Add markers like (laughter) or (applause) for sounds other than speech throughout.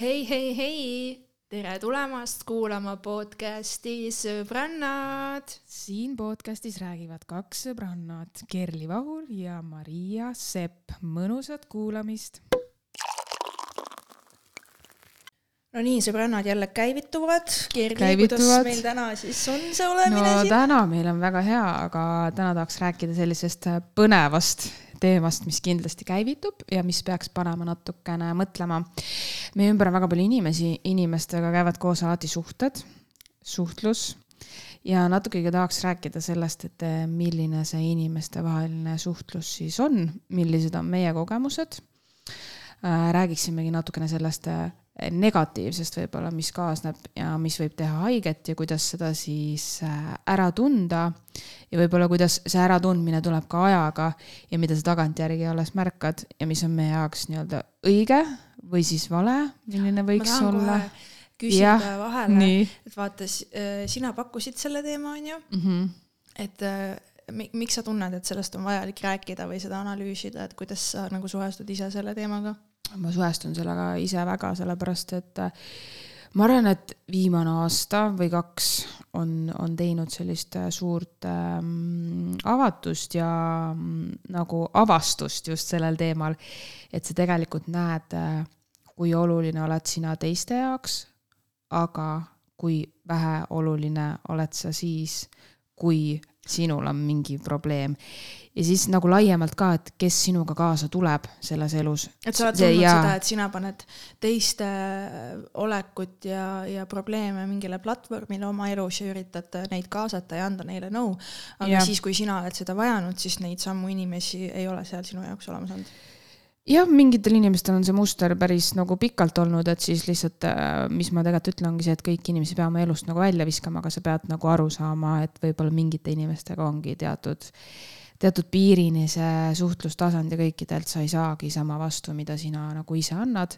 hei, hei, hei, tere tulemast kuulama podcasti Sõbrannad. siin podcastis räägivad kaks sõbrannat, Kerli Vahur ja Maria Sepp. mõnusat kuulamist. no nii, sõbrannad jälle käivituvad. Kerli, kuidas meil täna siis on see olemine no, siin? täna meil on väga hea, aga täna tahaks rääkida sellisest põnevast teemast, mis kindlasti käivitub ja mis peaks panema natukene mõtlema. meie ümber on väga palju inimesi, inimestega käivad koos alati suhted, suhtlus ja natukegi tahaks rääkida sellest, et milline see inimestevaheline suhtlus siis on, millised on meie kogemused. räägiksimegi natukene sellest negatiivsest võib-olla, mis kaasneb ja mis võib teha haiget ja kuidas seda siis äh, ära tunda. ja võib-olla, kuidas see äratundmine tuleb ka ajaga ja mida sa tagantjärgi alles märkad ja mis on meie jaoks nii-öelda õige või siis vale, milline võiks olla. küsida ja, vahele, et vaata, äh, sina pakkusid selle teema, on ju mm. -hmm. et äh, miks sa tunned, et sellest on vajalik rääkida või seda analüüsida, et kuidas sa nagu suhestud ise selle teemaga? Ma suhestun sellega ise väga, sellepärast et äh, ma arvan, et viimane aasta või kaks on, on teinud sellist äh, suurt ähm, avatust ja mm, nagu avastust just sellel teemal, et sa tegelikult näed, äh, kui oluline oled sina teiste jaoks, aga kui väheoluline oled sa siis, kui sinul on mingi probleem ja siis nagu laiemalt ka, et kes sinuga kaasa tuleb selles elus. et sa oled tundnud ja... seda, et sina paned teiste olekut ja, ja probleeme mingile platvormile oma elus ja üritad neid kaasata ja anda neile nõu. aga ja. siis, kui sina oled seda vajanud, siis neid samu inimesi ei ole seal sinu jaoks olemas olnud jah, mingitel inimestel on see muster päris nagu pikalt olnud, et siis lihtsalt, äh, mis ma tegelikult ütlen, ongi see, et kõiki inimesi peame elust nagu välja viskama, aga sa pead nagu aru saama, et võib-olla mingite inimestega ongi teatud teatud piirini see suhtlustasand ja kõikidelt sa ei saagi sama vastu, mida sina nagu ise annad.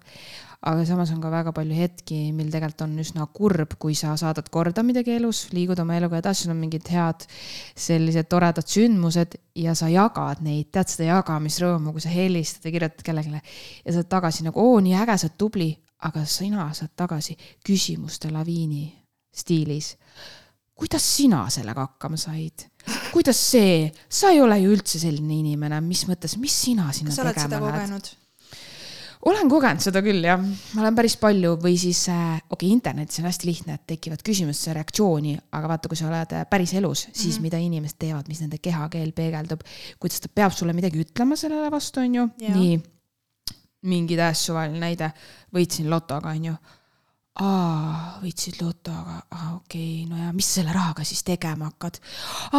aga samas on ka väga palju hetki, mil tegelikult on üsna kurb, kui sa saadad korda midagi elus, liigud oma eluga edasi, sul on mingid head sellised toredad sündmused ja sa jagad neid, tead seda jagamisrõõmu, kui sa helistad ja kirjutad kellelegi ja saad tagasi nagu oo, nii äge, sa oled tubli, aga sina saad tagasi küsimuste laviini stiilis kuidas sina sellega hakkama said? Kuidas see, sa ei ole ju üldse selline inimene, mis mõttes, mis sina sinna tegema lähed? olen kogenud seda küll jah, ma olen päris palju või siis äh,, okei okay,, internetis on hästi lihtne, et tekivad küsimuste reaktsiooni, aga vaata, kui sa oled äh, päris elus, siis mm -hmm. mida inimesed teevad, mis nende kehakeel peegeldub, kuidas ta peab sulle midagi ütlema sellele vastu, on ju, nii. mingi täiesti suvaline näide, võitsin lotoga, on ju aa, võitsid loto, aga aa, okei okay,, no ja mis sa selle rahaga siis tegema hakkad?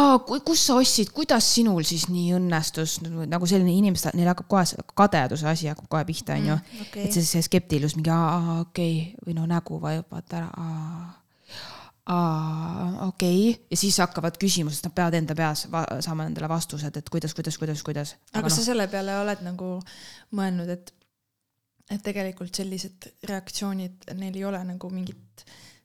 aa, kus sa ostsid, kuidas sinul siis nii õnnestus, nagu selline inimeste, neil hakkab kohe kadeduse asi hakkab kohe pihta, onju. Mm, okay. et see, see skeptilus, mingi aa, okei okay. või no nägu vajub vaata ära, aa aa, okei okay., ja siis hakkavad küsimused, nad peavad enda peas saama endale vastused, et kuidas, kuidas, kuidas, kuidas. aga kas no. sa selle peale oled nagu mõelnud, et et tegelikult sellised reaktsioonid, neil ei ole nagu mingit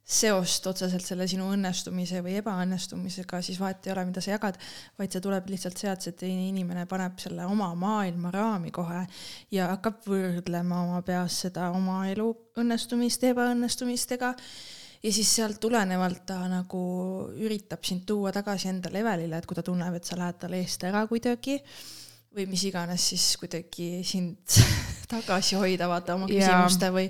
seost otseselt selle sinu õnnestumise või ebaõnnestumisega, siis vahet ei ole, mida sa jagad, vaid see tuleb lihtsalt sealt, see teine inimene paneb selle oma maailma raami kohe ja hakkab võrdlema oma peas seda oma elu õnnestumist ebaõnnestumistega. ja siis sealt tulenevalt ta nagu üritab sind tuua tagasi enda levelile, et kui ta tunneb, et sa lähed talle eest ära kuidagi või mis iganes siis kuidagi sind (laughs) tagasi hoida, vaata oma küsimuste ja. või,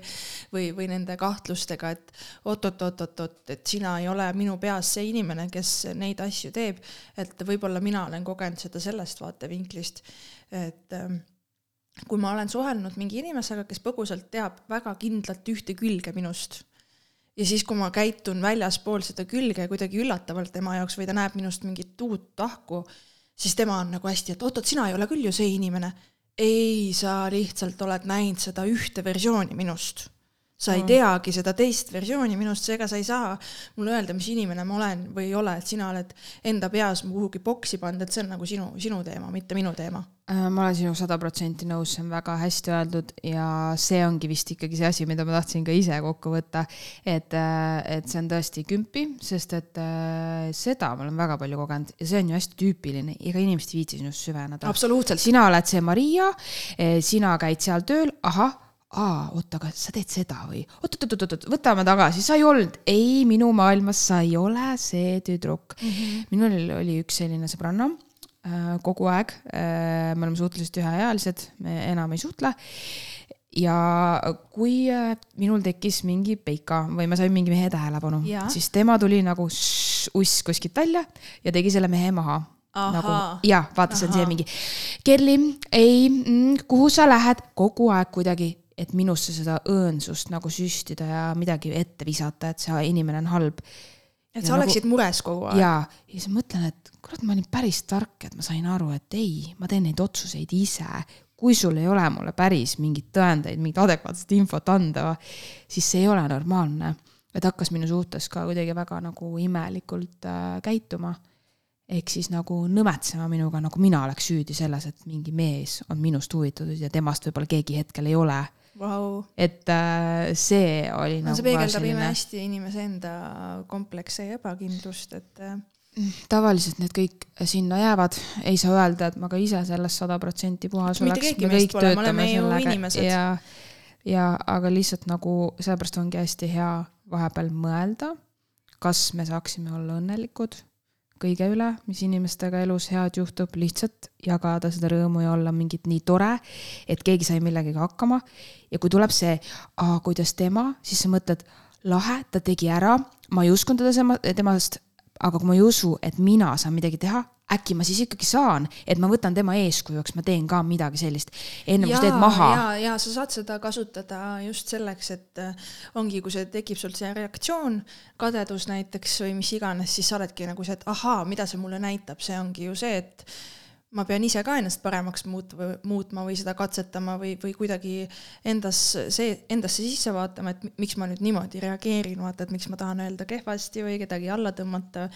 või, või nende kahtlustega, et oot-oot-oot-oot-oot, et sina ei ole minu peas see inimene, kes neid asju teeb. et võib-olla mina olen kogenud seda sellest vaatevinklist, et ähm, kui ma olen suhelnud mingi inimesega, kes põgusalt teab väga kindlalt ühte külge minust ja siis, kui ma käitun väljaspool seda külge kuidagi üllatavalt tema jaoks või ta näeb minust mingit uut tahku, siis tema on nagu hästi, et oot-oot, sina ei ole küll ju see inimene. Ei, sa lihtsalt oled näinud seda ühte versiooni minust sa ei teagi seda teist versiooni minust, seega sa ei saa mulle öelda, mis inimene ma olen või ei ole, et sina oled enda peas kuhugi boksi pannud, et see on nagu sinu, sinu teema, mitte minu teema. Äh, ma olen sinuga sada protsenti nõus, see on väga hästi öeldud ja see ongi vist ikkagi see asi, mida ma tahtsin ka ise kokku võtta. et, äh, et see on tõesti kümpi, sest et äh, seda ma olen väga palju kogenud ja see on ju hästi tüüpiline, ega inimesed ei viitsi sinust süveneda. absoluutselt. sina oled see Maria, sina käid seal tööl, ahah aa, oot, aga sa teed seda või? Oot-oot-oot-oot, võtame tagasi, sa ei olnud, ei, minu maailmas sa ei ole see tüdruk. Mm. -hmm. minul oli üks selline sõbranna äh, kogu aeg äh,, me oleme suhteliselt üheealised, me enam ei suhtle. Ja kui äh, minul tekkis mingi peika või ma sain mingi mehe tähelepanu, siis tema tuli nagu uss kuskilt välja ja tegi selle mehe maha. nagu ja vaatas, et see mingi, Kerli, ei mm,, kuhu sa lähed, kogu aeg kuidagi, et minusse seda õõnsust nagu süstida ja midagi ette visata, et see inimene on halb. et sa ja oleksid nagu, mures kogu aeg. ja, ja siis mõtlen, et kurat, ma olin päris tark, et ma sain aru, et ei, ma teen neid otsuseid ise kui sul ei ole mulle päris mingeid tõendeid, mingit adekvaatset infot anda, siis see ei ole normaalne. et hakkas minu suhtes ka kuidagi väga nagu imelikult äh, käituma. ehk siis nagu nõmetsema minuga, nagu mina oleks süüdi selles, et mingi mees on minust huvitatud ja temast võib-olla keegi hetkel ei ole wow.. et äh, see oli no, nagu. see peegeldab selline... imehästi inimese enda komplekse ja ebakindlust, et äh, tavaliselt need kõik sinna jäävad, ei saa öelda, et ma ka ise sellest sada protsenti puhas oleks. me kõik pole, töötame sellega ja, ja aga lihtsalt nagu sellepärast ongi hästi hea vahepeal mõelda, kas me saaksime olla õnnelikud kõige üle, mis inimestega elus head juhtub, lihtsalt jagada seda rõõmu ja olla mingit nii tore, et keegi sai millegagi hakkama. ja kui tuleb see, kuidas tema, siis sa mõtled, lahe, ta tegi ära, ma ei uskunud teda temast aga kui ma ei usu, et mina saan midagi teha, äkki ma siis ikkagi saan, et ma võtan tema eeskujuks, ma teen ka midagi sellist, enne kui sa teed maha. ja, ja sa saad seda kasutada just selleks, et äh, ongi, kui see tekib sul see reaktsioon, kadedus näiteks või mis iganes, siis sa oledki nagu see, et ahaa, mida see mulle näitab, see ongi ju see, et ma pean ise ka ennast paremaks muutma, muutma või seda katsetama või, või kuidagi endas see, endasse sisse vaatama, et miks ma nüüd niimoodi reageerin, vaata, et miks ma tahan öelda kehvasti või kedagi alla tõmmata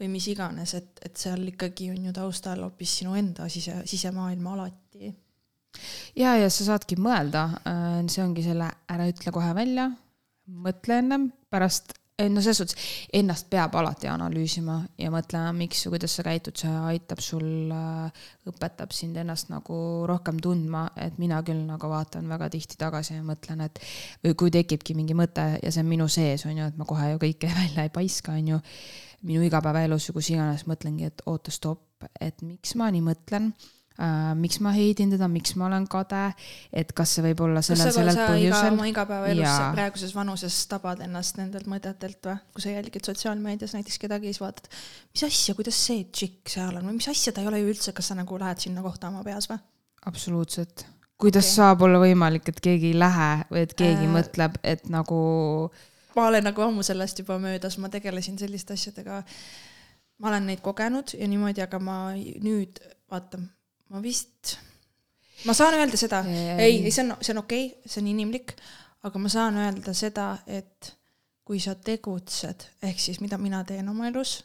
või mis iganes, et, et seal ikkagi on ju taustal hoopis sinu enda sise, sisemaailm alati. ja, ja sa saadki mõelda, äh, see ongi selle ära ütle kohe välja, mõtle ennem, pärast no selles suhtes ennast peab alati analüüsima ja mõtlema, miks ja kuidas sa käitud, see aitab sul, äh, õpetab sind ennast nagu rohkem tundma, et mina küll nagu vaatan väga tihti tagasi ja mõtlen, et või kui tekibki mingi mõte ja see on minu sees, on ju, et ma kohe ju kõike (laughs) välja ei paiska, on ju, minu igapäevaelus või kus iganes mõtlengi, et oota, stopp, et miks ma nii mõtlen miks ma heidin teda, miks ma olen kade, et kas see võib olla sellel, sellel põhjusel. oma igapäevaelus ja... praeguses vanuses tabad ennast nendelt mõtetelt või, kui sa jälgid sotsiaalmeedias näiteks kedagi, siis vaatad, mis asja, kuidas see tšikk seal on või mis asja ta ei ole ju üldse, kas sa nagu lähed sinna kohta oma peas või? absoluutselt. kuidas okay. saab olla võimalik, et keegi ei lähe või et keegi äh... mõtleb, et nagu ma olen nagu ammu sellest juba möödas, ma tegelesin selliste asjadega. ma olen neid kogenud ja niimoodi, aga ma nüüd vaata, ma vist, ma saan öelda seda, ei, ei, see on, see on okei okay,, see on inimlik, aga ma saan öelda seda, et kui sa tegutsed, ehk siis mida mina teen oma elus,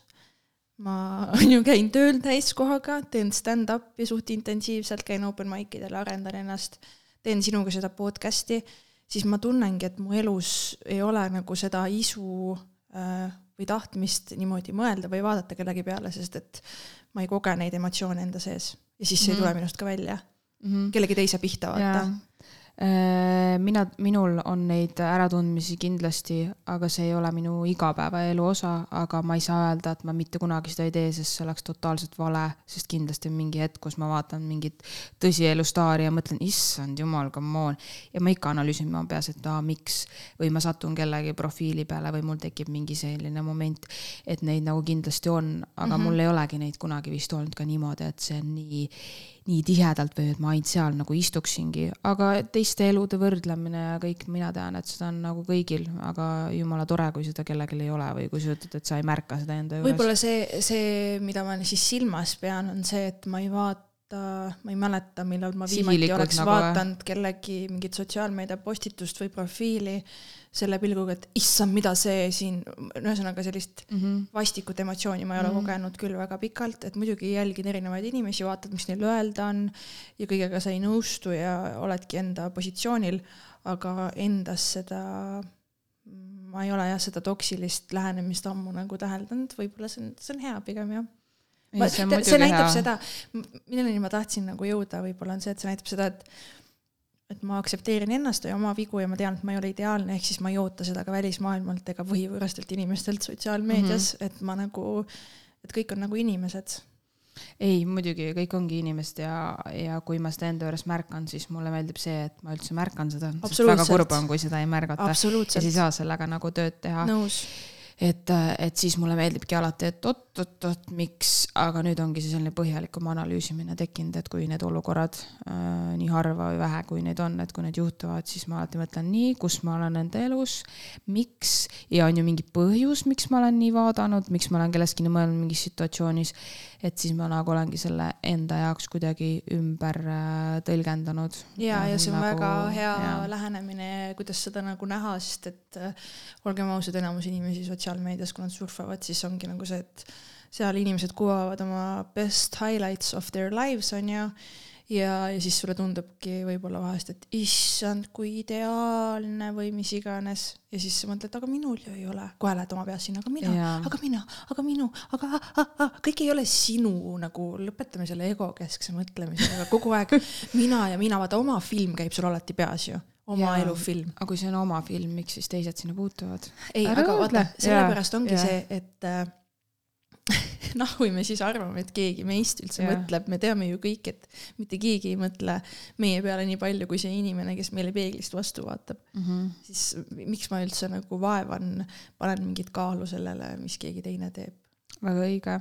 ma (laughs) on ju käin tööl täiskohaga, teen stand-up'i suht intensiivselt, käin open mic idel, arendan ennast, teen sinuga seda podcast'i, siis ma tunnengi, et mu elus ei ole nagu seda isu äh, või tahtmist niimoodi mõelda või vaadata kellegi peale, sest et ma ei koge neid emotsioone enda sees ja siis see mm -hmm. ei tule mhm. minust ka välja mm. -hmm. kellegi teise pihta vaata mina, minul on neid äratundmisi kindlasti, aga see ei ole minu igapäevaelu osa, aga ma ei saa öelda, et ma mitte kunagi seda ei tee, sest see oleks totaalselt vale, sest kindlasti on mingi hetk, kus ma vaatan mingit tõsielu staari ja mõtlen, issand jumal, come on. ja ma ikka analüüsin oma peas, et aa, miks või ma satun kellegi profiili peale või mul tekib mingi selline moment, et neid nagu kindlasti on, aga mm -hmm. mul ei olegi neid kunagi vist olnud ka niimoodi, et see on nii nii tihedalt või et ma ainult seal nagu istuksingi, aga teiste elude võrdlemine ja kõik, mina tean, et seda on nagu kõigil, aga jumala tore, kui seda kellelgi ei ole või kui sa ütled, et sa ei märka seda enda juures. võib-olla see, see, mida ma siis silmas pean, on see, et ma ei vaata, ma ei mäleta, millal ma viimati oleks nagu vaadanud kellegi mingit sotsiaalmeedia postitust või profiili selle pilguga, et issand, mida see siin, ühesõnaga sellist mm -hmm. vastikut emotsiooni ma ei ole mm -hmm. kogenud küll väga pikalt, et muidugi jälgin erinevaid inimesi, vaatad, mis neil öelda on ja kõigega sa ei nõustu ja oledki enda positsioonil, aga endas seda, ma ei ole jah, seda toksilist lähenemist ammu nagu täheldanud, võib-olla see on, see on hea pigem jah Ma, see, see näitab hea. seda, milleni ma tahtsin nagu jõuda, võib-olla on see, et see näitab seda, et et ma aktsepteerin ennast ja oma vigu ja ma tean, et ma ei ole ideaalne, ehk siis ma ei oota seda ka välismaailmalt ega võhivõõrastelt inimestelt sotsiaalmeedias mm, -hmm. et ma nagu, et kõik on nagu inimesed ei, muidugi kõik ongi inimesed ja, ja kui ma seda enda juures märkan, siis mulle meeldib see, et ma üldse märkan seda. väga kurb on, kui seda ei märgata. ja siis ei saa sellega nagu tööd teha. nõus et, et siis mulle meeldibki alati, et oot-oot-oot, miks, aga nüüd ongi see selline põhjalikum analüüsimine tekkinud, et kui need olukorrad äh, nii harva või vähe, kui neid on, et kui need juhtuvad, siis ma alati mõtlen nii, kus ma olen enda elus, miks ja on ju mingi põhjus, miks ma olen nii vaadanud, miks ma olen kellestki nii mõelnud mingis situatsioonis et siis ma nagu olengi selle enda jaoks kuidagi ümber äh, tõlgendanud. ja, ja see on nagu, väga hea ja. lähenemine, kuidas seda nagu näha, sest et äh, olgem ausad, enamus inimesi sotsiaalmeedias, kui nad surfavad, siis ongi nagu see, et seal inimesed kuvavad oma best highlights of their lives on ju ja, ja siis sulle tundubki võib-olla vahest, et issand, kui ideaalne või mis iganes. ja siis sa mõtled, aga minul ju ei ole. kohe lähed oma peas sinna, aga mina, aga mina, aga minu, aga ah, ah, ah. kõik ei ole sinu nagu, lõpetame selle egokeskse mõtlemisega kogu aeg (laughs) mina ja mina, vaata oma film käib sul alati peas ju oma ja, elufilm. aga kui see on oma film, miks siis teised sinna puutuvad? ei, aga vaata, sellepärast ongi ja. see, et äh, (laughs) noh, kui me siis arvame, et keegi meist üldse yeah. mõtleb, me teame ju kõik, et mitte keegi ei mõtle meie peale nii palju kui see inimene, kes meile peeglist vastu vaatab mm. -hmm. siis miks ma üldse nagu vaevan, panen mingit kaalu sellele, mis keegi teine teeb. väga õige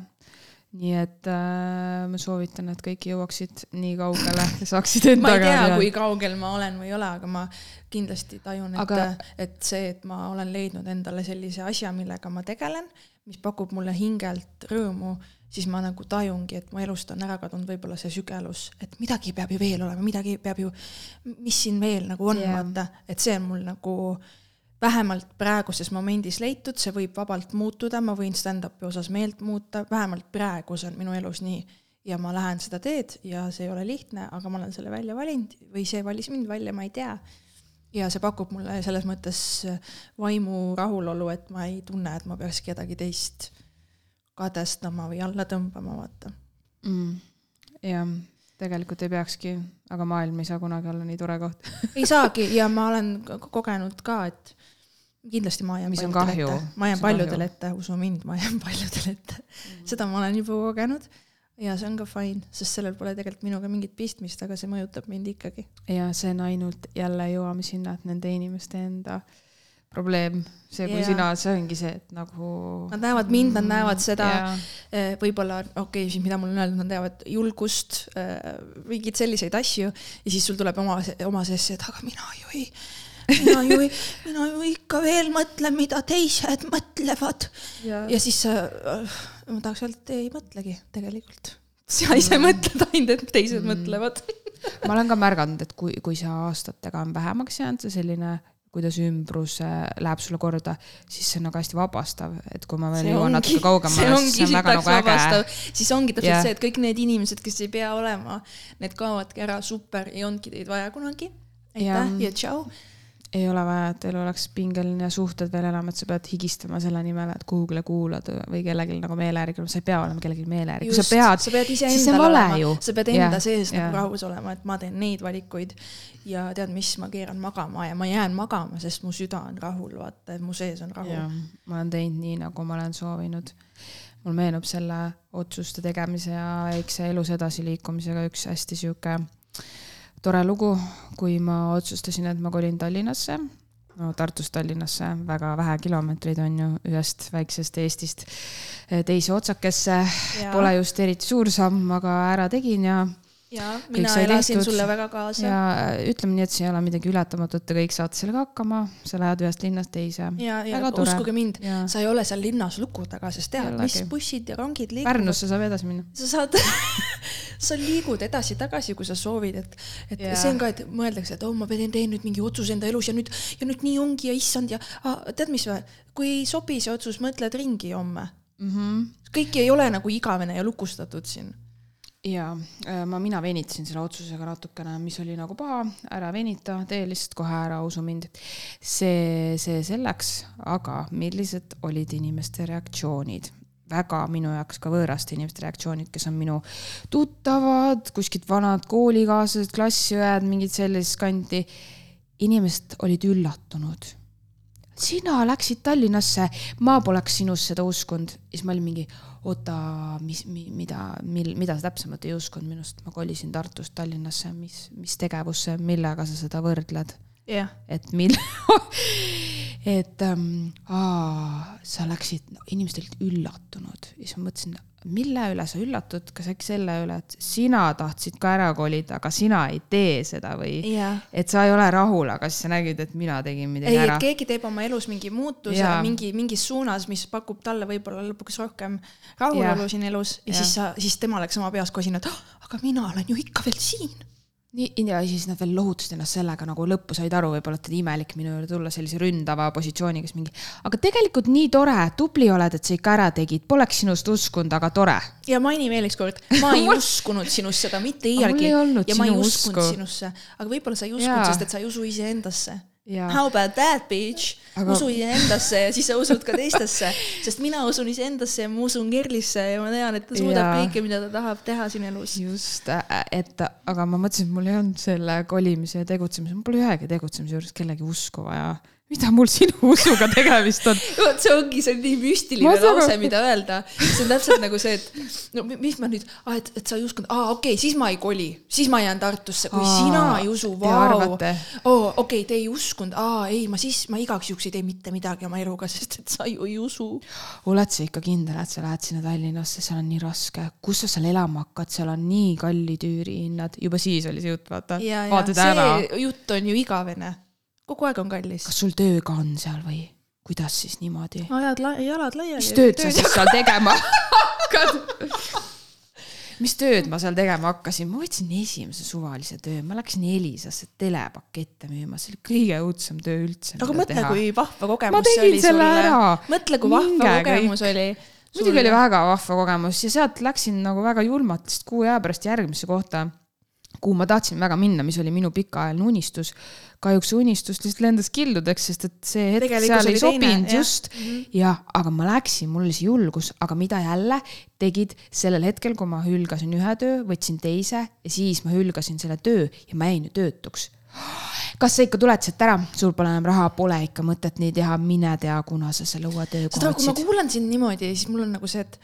nii et äh, ma soovitan, et kõik jõuaksid nii kaugele ja saaksid endaga. ma ei tea, kui kaugel ma olen või ei ole, aga ma kindlasti tajun, et aga..., et see, et ma olen leidnud endale sellise asja, millega ma tegelen, mis pakub mulle hingelt rõõmu, siis ma nagu tajungi, et mu elust on ära kadunud võib-olla see sügelus, et midagi peab ju veel olema, midagi peab ju, mis siin veel nagu on yeah., vaata, et see on mul nagu vähemalt praeguses momendis leitud, see võib vabalt muutuda, ma võin stand-up'i osas meelt muuta, vähemalt praegu see on minu elus nii. Ja ma lähen seda teed ja see ei ole lihtne, aga ma olen selle välja valinud või see valis mind välja, ma ei tea. Ja see pakub mulle selles mõttes vaimu rahulolu, et ma ei tunne, et ma peaks kedagi teist kadestama või alla tõmbama, vaata. Mm,. jah, tegelikult ei peakski, aga maailm ei saa kunagi olla nii tore koht. Ei saagi ja ma olen kogenud ka, et kindlasti ma jään paljudele ette, ma jään paljudele ette, usu mind, ma jään (laughs) paljudele ette mm.. seda ma olen juba kogenud ja see on ka fine, sest sellel pole tegelikult minuga mingit pistmist, aga see mõjutab mind ikkagi. ja see on ainult jälle jõuame sinna, et nende inimeste enda probleem, see kui ja. sina, see ongi see, et nagu. Nad näevad mind, nad näevad seda eh, võib-olla, okei okay,, siis mida mul on öeldud, nad näevad julgust, eh, mingeid selliseid asju ja siis sul tuleb oma, oma sees see, et aga mina ju ei mina ju, mina ju ikka veel mõtlen, mida teised mõtlevad. ja siis äh, ma tahaks öelda, et ei mõtlegi tegelikult. sa ise mm. mõtled ainult, et teised mm. mõtlevad ma olen ka märganud, et kui, kui see aastatega on vähemaks jäänud, see selline kuidas ümbrus läheb sulle korda, siis see on nagu hästi vabastav, et kui ma veel jõuan natuke kaugemale, siis see on väga nagu äge. siis ongi täpselt yeah. see, et kõik need inimesed, kes ei pea olema, need kaovadki ära, super, ei olnudki teid vaja kunagi. aitäh ja, ja tšau ei ole vaja, et elu oleks pingeline ja suhted veel enam, et sa pead higistama selle nimel, et kuhugile kuulad või kellelgi nagu meele järgi sa ei pea olema kellelgi meele järgi, kui sa pead, sa pead iseendal olema, sa pead enda ja, sees ja. nagu rahus olema, et ma teen neid valikuid ja tead mis, ma keeran magama ja ma jään magama, sest mu süda on rahul, vaata, et mu sees on rahu. ma olen teinud nii, nagu ma olen soovinud. Mul meenub selle otsuste tegemise ja väikse elus edasiliikumisega üks hästi sihuke tore lugu, kui ma otsustasin, et ma kolin Tallinnasse, no Tartust Tallinnasse, väga vähe kilomeetreid on ju ühest väiksest Eestist teise otsakesse. Pole just eriti suur samm, aga ära tegin ja ja mina elasin tehtud. sulle väga kaasa. ja ütleme nii, et see ei ole midagi ületamatut, te kõik saate sellega hakkama, sa lähed ühest linnast teise. ja, ja uskuge mind, sa ei ole seal linnas luku taga, sest tead, mis bussid ja rongid liiguvad. Pärnusse saab edasi minna. sa saad (laughs) sa liigud edasi-tagasi, kui sa soovid, et, et ja. see on ka, et mõeldakse, et oh, ma teen, teen nüüd mingi otsuse enda elus ja nüüd, ja nüüd nii ongi ja issand ja ah, tead, mis või, kui ei sobi see otsus, mõtled ringi homme mm. -hmm. kõik ei ole nagu igavene ja lukustatud siin ja äh, ma, mina venitasin selle otsusega natukene, mis oli nagu paha, ära venita, tee lihtsalt kohe ära, usu mind. see, see selleks, aga millised olid inimeste reaktsioonid? väga minu jaoks ka võõraste inimeste reaktsioonid, kes on minu tuttavad, kuskilt vanad koolikaaslased, klassiõed, mingid sellist kanti. inimesed olid üllatunud. sina läksid Tallinnasse, ma poleks sinust seda uskunud. siis ma olin mingi, oota, mis, mida, mil, mida sa täpsemalt ei uskunud minust, ma kolisin Tartust Tallinnasse, mis, mis tegevusse, millega sa seda võrdled? yeah.. et mil- (laughs) et ähm, aa, sa läksid no,, inimesed olid üllatunud. Ja siis ma mõtlesin, mille üle sa üllatud, kas äkki selle üle, et sina tahtsid ka ära kolida, aga sina ei tee seda või yeah. et sa ei ole rahul, aga siis sa nägid, et mina tegin midagi ei, ära. keegi teeb oma elus mingi muutuse Jaa. mingi, mingis suunas, mis pakub talle võib-olla lõpuks rohkem rahulolu siin elus ja Jah. siis sa, siis tema läks oma peas kosin, et oh, aga mina olen ju ikka veel siin nii, ja siis nad veel lohutasid ennast sellega nagu lõppu said aru, võib-olla et imelik minu juurde tulla sellise ründava positsiooniga, siis mingi, aga tegelikult nii tore, tubli oled, et sa ikka ära tegid, poleks sinust uskunud, aga tore. ja maini veel ükskord, ma (laughs) ei uskunud sinust seda mitte iialgi ja ma ei uskunud usku. sinusse, aga võib-olla sa ei uskunud, sest et sa ei usu iseendasse. Jaa. How about that bitch Aga- usu iseendasse ja siis sa usud ka teistesse, sest mina usun iseendasse ja ma usun Kerlisse ja ma tean, et ta suudab Jaa. kõike, mida ta tahab teha siin elus. just, et aga ma mõtlesin, et mul ei olnud selle kolimise ja tegutsemise, mul pole ühegi tegutsemise juures kellegi usku vaja. Mida mul sinu usuga tegemist on? (laughs) vot see ongi, see on nii müstiline lause, aru. mida öelda. see on täpselt nagu see, et no mi- mis ma nüüd, et, et sa ei uskunud, aa, okei okay,, siis ma ei koli, siis ma jään Tartusse, kui Aa, sina ei usu, vau. oo, okei te ei uskunud, aa ei, ma siis, ma igaks juhuks ei tee mitte midagi oma eluga, sest et sa ju ei usu. oled sa ikka kindel, et sa lähed sinna Tallinnasse, seal on nii raske, kus sa seal elama hakkad, seal on nii kallid üürihinnad, juba siis oli see jutt, vaata. vaatad ära, see jutt on ju igavene. Kogu aeg on kallis. kas sul töö ka on seal või kuidas siis niimoodi? ajad la- jalad laiali. mis tööd sa siis seal tegema (laughs) hakkad? (laughs) mis tööd ma seal tegema hakkasin, ma võtsin esimese suvalise töö, ma läksin Elisasse telepakette müüma, see oli kõige õudsem töö üldse. aga mõtle, kui vahva kogemus see oli sulle. mõtle, kui vahva Minge kogemus oli. muidugi oli väga vahva kogemus ja sealt läksin nagu väga julmalt lihtsalt kuu aja pärast järgmisse kohta, kuhu ma tahtsin väga minna, mis oli minu pikaajaline unistus. Kahjuks see unistus lihtsalt lendas kildudeks, sest et see hetk Tegelikkus seal ei sobinud just mm. -hmm. jah, aga ma läksin, mul oli see julgus, aga mida jälle tegid sellel hetkel, kui ma hülgasin ühe töö, võtsin teise ja siis ma hülgasin selle töö ja ma jäin ju töötuks kas sa ikka tuled sealt ära, sul pole enam raha, pole ikka mõtet nii teha, mine tea, kuna sa selle uue töökoha kui ma otsid. kuulan sind niimoodi, siis mul on nagu see, et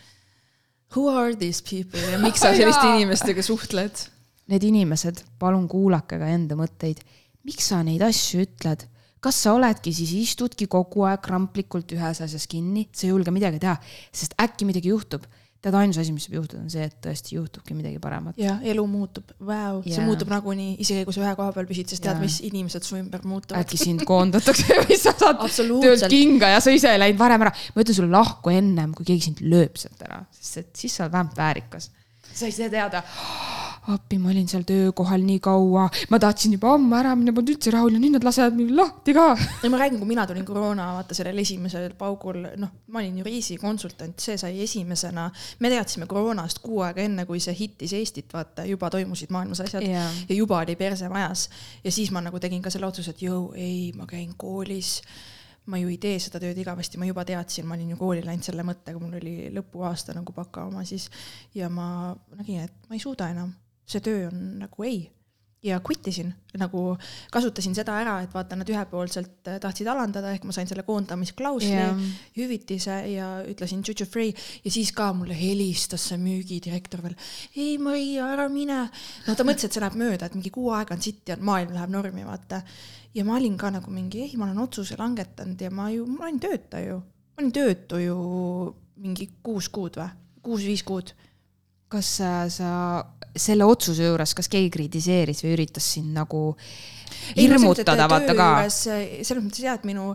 who are these people ja miks sa (laughs) selliste inimestega suhtled? Need inimesed, palun kuulake ka enda mõtteid. Miks sa neid asju ütled? kas sa oledki siis, istudki kogu aeg kramplikult ühes asjas kinni, sa ei julge midagi teha, sest äkki midagi juhtub. tead, ainus asi, mis võib juhtuda, on see, et tõesti juhtubki midagi paremat. ja elu muutub, vau, see muutub nagunii, isegi kui sa ühe koha peal püsid, sest tead, mis inimesed su ümber muutuvad äkki sind koondatakse või sa saad töölt kinga ja sa ise ei läinud varem ära. ma ütlen sulle lahku ennem, kui keegi sind lööb sealt ära, sest siis sa oled vähemalt väärikas. sa ei saa teada, appi, ma olin seal töökohal nii kaua, ma tahtsin juba ammu ära minna, polnud üldse rahul ja nüüd nad lasevad mind lahti ka. ja ma räägin, kui mina tulin koroona, vaata sellel esimesel paugul, noh, ma olin ju reisikonsultant, see sai esimesena. me teadsime koroonast kuu aega enne, kui see hittis Eestit, vaata, juba toimusid maailmas asjad Jaa. ja juba oli perse majas. ja siis ma nagu tegin ka selle otsuse, et jõu, ei, ma käin koolis. ma ju ei tee seda tööd igavesti, ma juba teadsin, ma olin ju kooli läinud selle mõttega, mul oli lõpuaasta nagu baka oma siis ja ma nägin, et ma ei suuda enam, see töö on nagu ei ja quit isin, nagu kasutasin seda ära, et vaata, nad ühepoolselt äh, tahtsid alandada, ehk ma sain selle koondamisklausli yeah., hüvitise ja ütlesin tšutšu free ja siis ka mulle helistas see müügidirektor veel. ei, Maria, ära mine. no ta mõtles, et see läheb mööda, et mingi kuu aega on sitt ja maailm läheb normi, vaata. ja ma olin ka nagu mingi, ei, ma olen otsuse langetanud ja ma ju, ma olin tööta ju. ma olin töötu ju mingi kuus kuud või, kuus-viis kuud kas sa, sa selle otsuse juures, kas keegi kritiseeris või üritas sind nagu hirmutada, vaata ka? selles mõttes jah, et minu,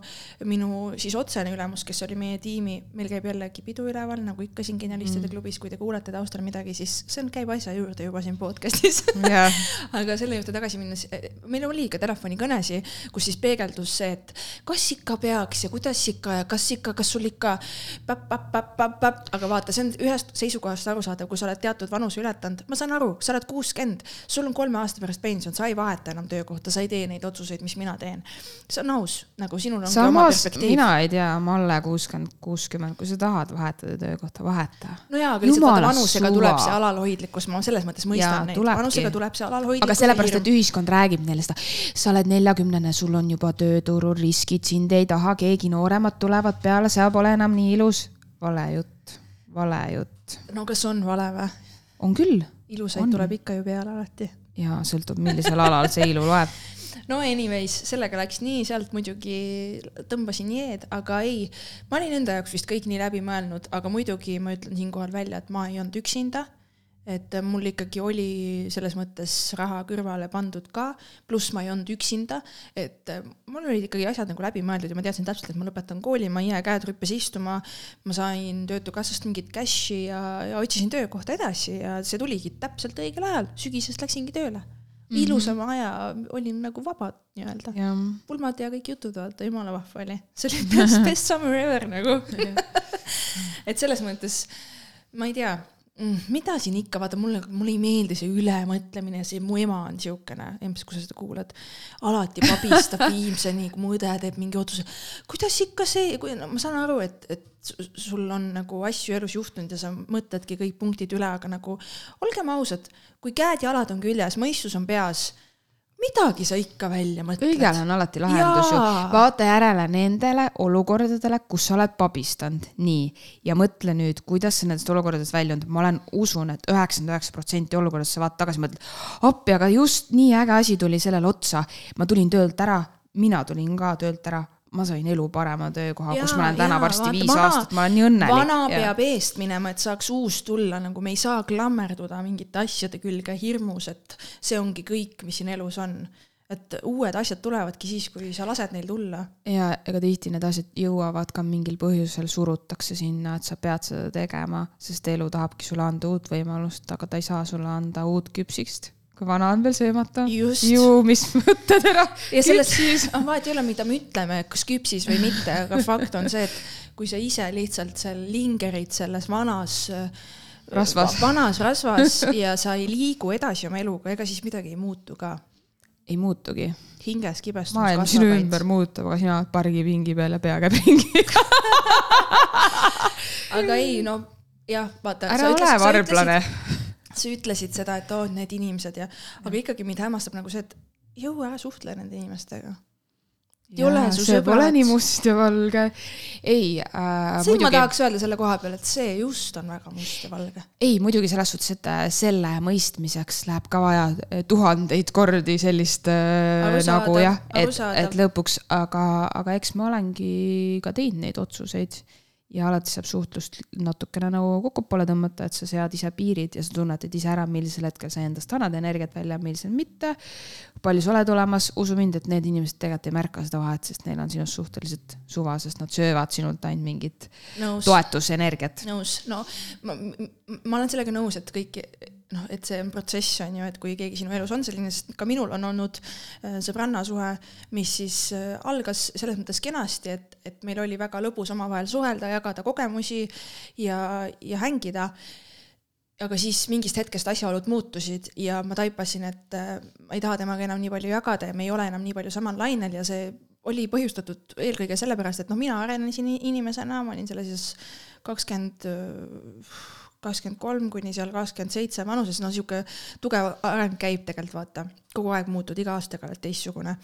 minu siis otsene ülemus, kes oli meie tiimi, meil käib jällegi pidu üleval, nagu ikka siin Genialistide mm. klubis, kui te kuulete taustal midagi, siis see on, käib asja juurde juba siin podcast'is Jah. (laughs) aga selle juurde tagasi minnes, meil oli ka telefonikõnesi, kus siis peegeldus see, et kas ikka peaks ja kuidas ikka ja kas ikka, kas sul ikka päpp-päpp-päpp-päpp-päpp, aga vaata, see on ühest seisukohast arusaadav, kui sa oled teatud vanuse ületanud, ma saan aru, sa oled kuuskümmend, sul on kolme aasta pärast pension, sa ei vaheta enam töökohta, sa ei tee neid otsuseid, mis mina teen. see on aus, nagu sinul on samas mina ei tea, Malle kuuskümmend, kuuskümmend, kui sa tahad vahetada töökohta, vaheta. no jaa, aga lihtsalt vaata vanusega suva. tuleb see alalhoidlikkus, ma selles mõttes mõistan neid, vanusega tuleb see alalhoidlikkus. aga sellepärast, et ühiskond räägib neile seda, sa oled neljakümnene, sul on juba tööturul riskid, sind ei taha, keegi nooremad tulevad peale, sa pole enam nii ilus. vale jutt, vale jutt. no kas on vale või? on küll. ilusaid on. tuleb ikka ju peale alati. ja sõltub, millisel alal see ilu loeb (laughs) no anyways, sellega läks nii, sealt muidugi tõmbasin jeed, aga ei, ma olin enda jaoks vist kõik nii läbi mõelnud, aga muidugi ma ütlen siinkohal välja, et ma ei olnud üksinda et mul ikkagi oli selles mõttes raha kõrvale pandud ka, pluss ma ei olnud üksinda, et mul olid ikkagi asjad nagu läbi mõeldud ja ma teadsin täpselt, et ma lõpetan kooli, ma ei jää käed rüppes istuma, ma sain Töötukassast mingit cash'i ja, ja otsisin töökohta edasi ja see tuligi täpselt õigel ajal, sügisest läksingi tööle mm. -hmm. ilusama aja, olin nagu vaba nii-öelda. pulmad ja kõik jutud, vaata, jumala vahva oli. see oli best, best summer ever nagu (laughs) et selles mõttes, ma ei tea. Mida siin ikka, vaata mulle, mulle ei meeldi see ülemõtlemine, see mu ema on siukene, Emps, kui sa seda kuulad, alati pabistab (laughs) Viimseni, kui mu õde teeb mingi otsuse. kuidas ikka see, kui no, ma saan aru, et, et sul on nagu asju elus juhtunud ja sa mõtledki kõik punktid üle, aga nagu olgem ausad, kui käed ja jalad on küljes, mõistus on peas midagi sa ikka välja mõtled. kõigel on alati lahendus ju. vaata järele nendele olukordadele, kus sa oled pabistanud, nii. ja mõtle nüüd, kuidas sa nendest olukordadest väljunud, ma olen, usun et, et üheksakümmend üheksa protsenti olukordadest sa vaatad tagasi, mõtled. appi, aga just nii äge asi tuli sellele otsa. ma tulin töölt ära, mina tulin ka töölt ära ma sain elu parema töökoha, kus ma olen täna jaa, varsti vaata, viis vana, aastat, ma olen nii õnnelik. vana ja. peab eest minema, et saaks uus tulla, nagu me ei saa klammerduda mingite asjade külge hirmus, et see ongi kõik, mis siin elus on. et uued asjad tulevadki siis, kui sa lased neil tulla. ja ega tihti need asjad jõuavad ka mingil põhjusel, surutakse sinna, et sa pead seda tegema, sest elu tahabki sulle anda uut võimalust, aga ta ei saa sulle anda uut küpsist kui vana on veel söömata. ju, mis (laughs) mõtted ära. ja selles ah, vahet ei ole, mida me ütleme, kas küpsis või mitte, aga (laughs) fakt on see, et kui sa ise lihtsalt seal lingerid selles vanas rasvas, vanas rasvas (laughs) ja sa ei liigu edasi oma eluga, ega siis midagi ei muutu ka. ei muutugi. hinges kibestumus maailm sinu ümber muutub, aga sina oled pargipingi peal ja pea käib ringi aga ei, no jah, vaata. ära ole varblane sa ütlesid seda, et oo, need inimesed ja, aga ikkagi mind hämmastab nagu see, et jõu ära suhtle nende inimestega. ei ole su sõbrad. Pole nii must ja valge. ei äh,. siin muidugi... ma tahaks öelda selle koha peal, et see just on väga must ja valge. ei, muidugi selles suhtes, et äh, selle mõistmiseks läheb ka vaja äh, tuhandeid kordi sellist äh, nagu jah, et, et lõpuks, aga, aga eks ma olengi ka teinud neid otsuseid ja alati saab suhtlust natukene nagu kokkupoole tõmmata, et sa sead ise piirid ja sa tunnetad ise ära, millisel hetkel sa endast annad energiat välja, millisel mitte. palju sa oled olemas, usu mind, et need inimesed tegelikult ei märka seda vahet, sest neil on sinust suhteliselt suva, sest nad söövad sinult ainult mingit nõus. toetusenergiat. nõus, no ma, ma olen sellega nõus, et kõik noh, et see on protsess, on ju, et kui keegi sinu elus on selline, sest ka minul on olnud äh, sõbrannasuhe, mis siis äh, algas selles mõttes kenasti, et, et meil oli väga lõbus omavahel suhelda, jagada kogemusi ja, ja hängida. aga siis mingist hetkest asjaolud muutusid ja ma taipasin, et äh, ma ei taha temaga enam nii palju jagada ja me ei ole enam nii palju samal lainel ja see oli põhjustatud eelkõige sellepärast, et noh, mina arenesin inimesena, ma olin sellises kakskümmend 20 kakskümmend kolm kuni seal kakskümmend seitse vanuses, no sihuke tugev areng käib tegelikult vaata, kogu aeg muutud, iga aastaga oled teistsugune.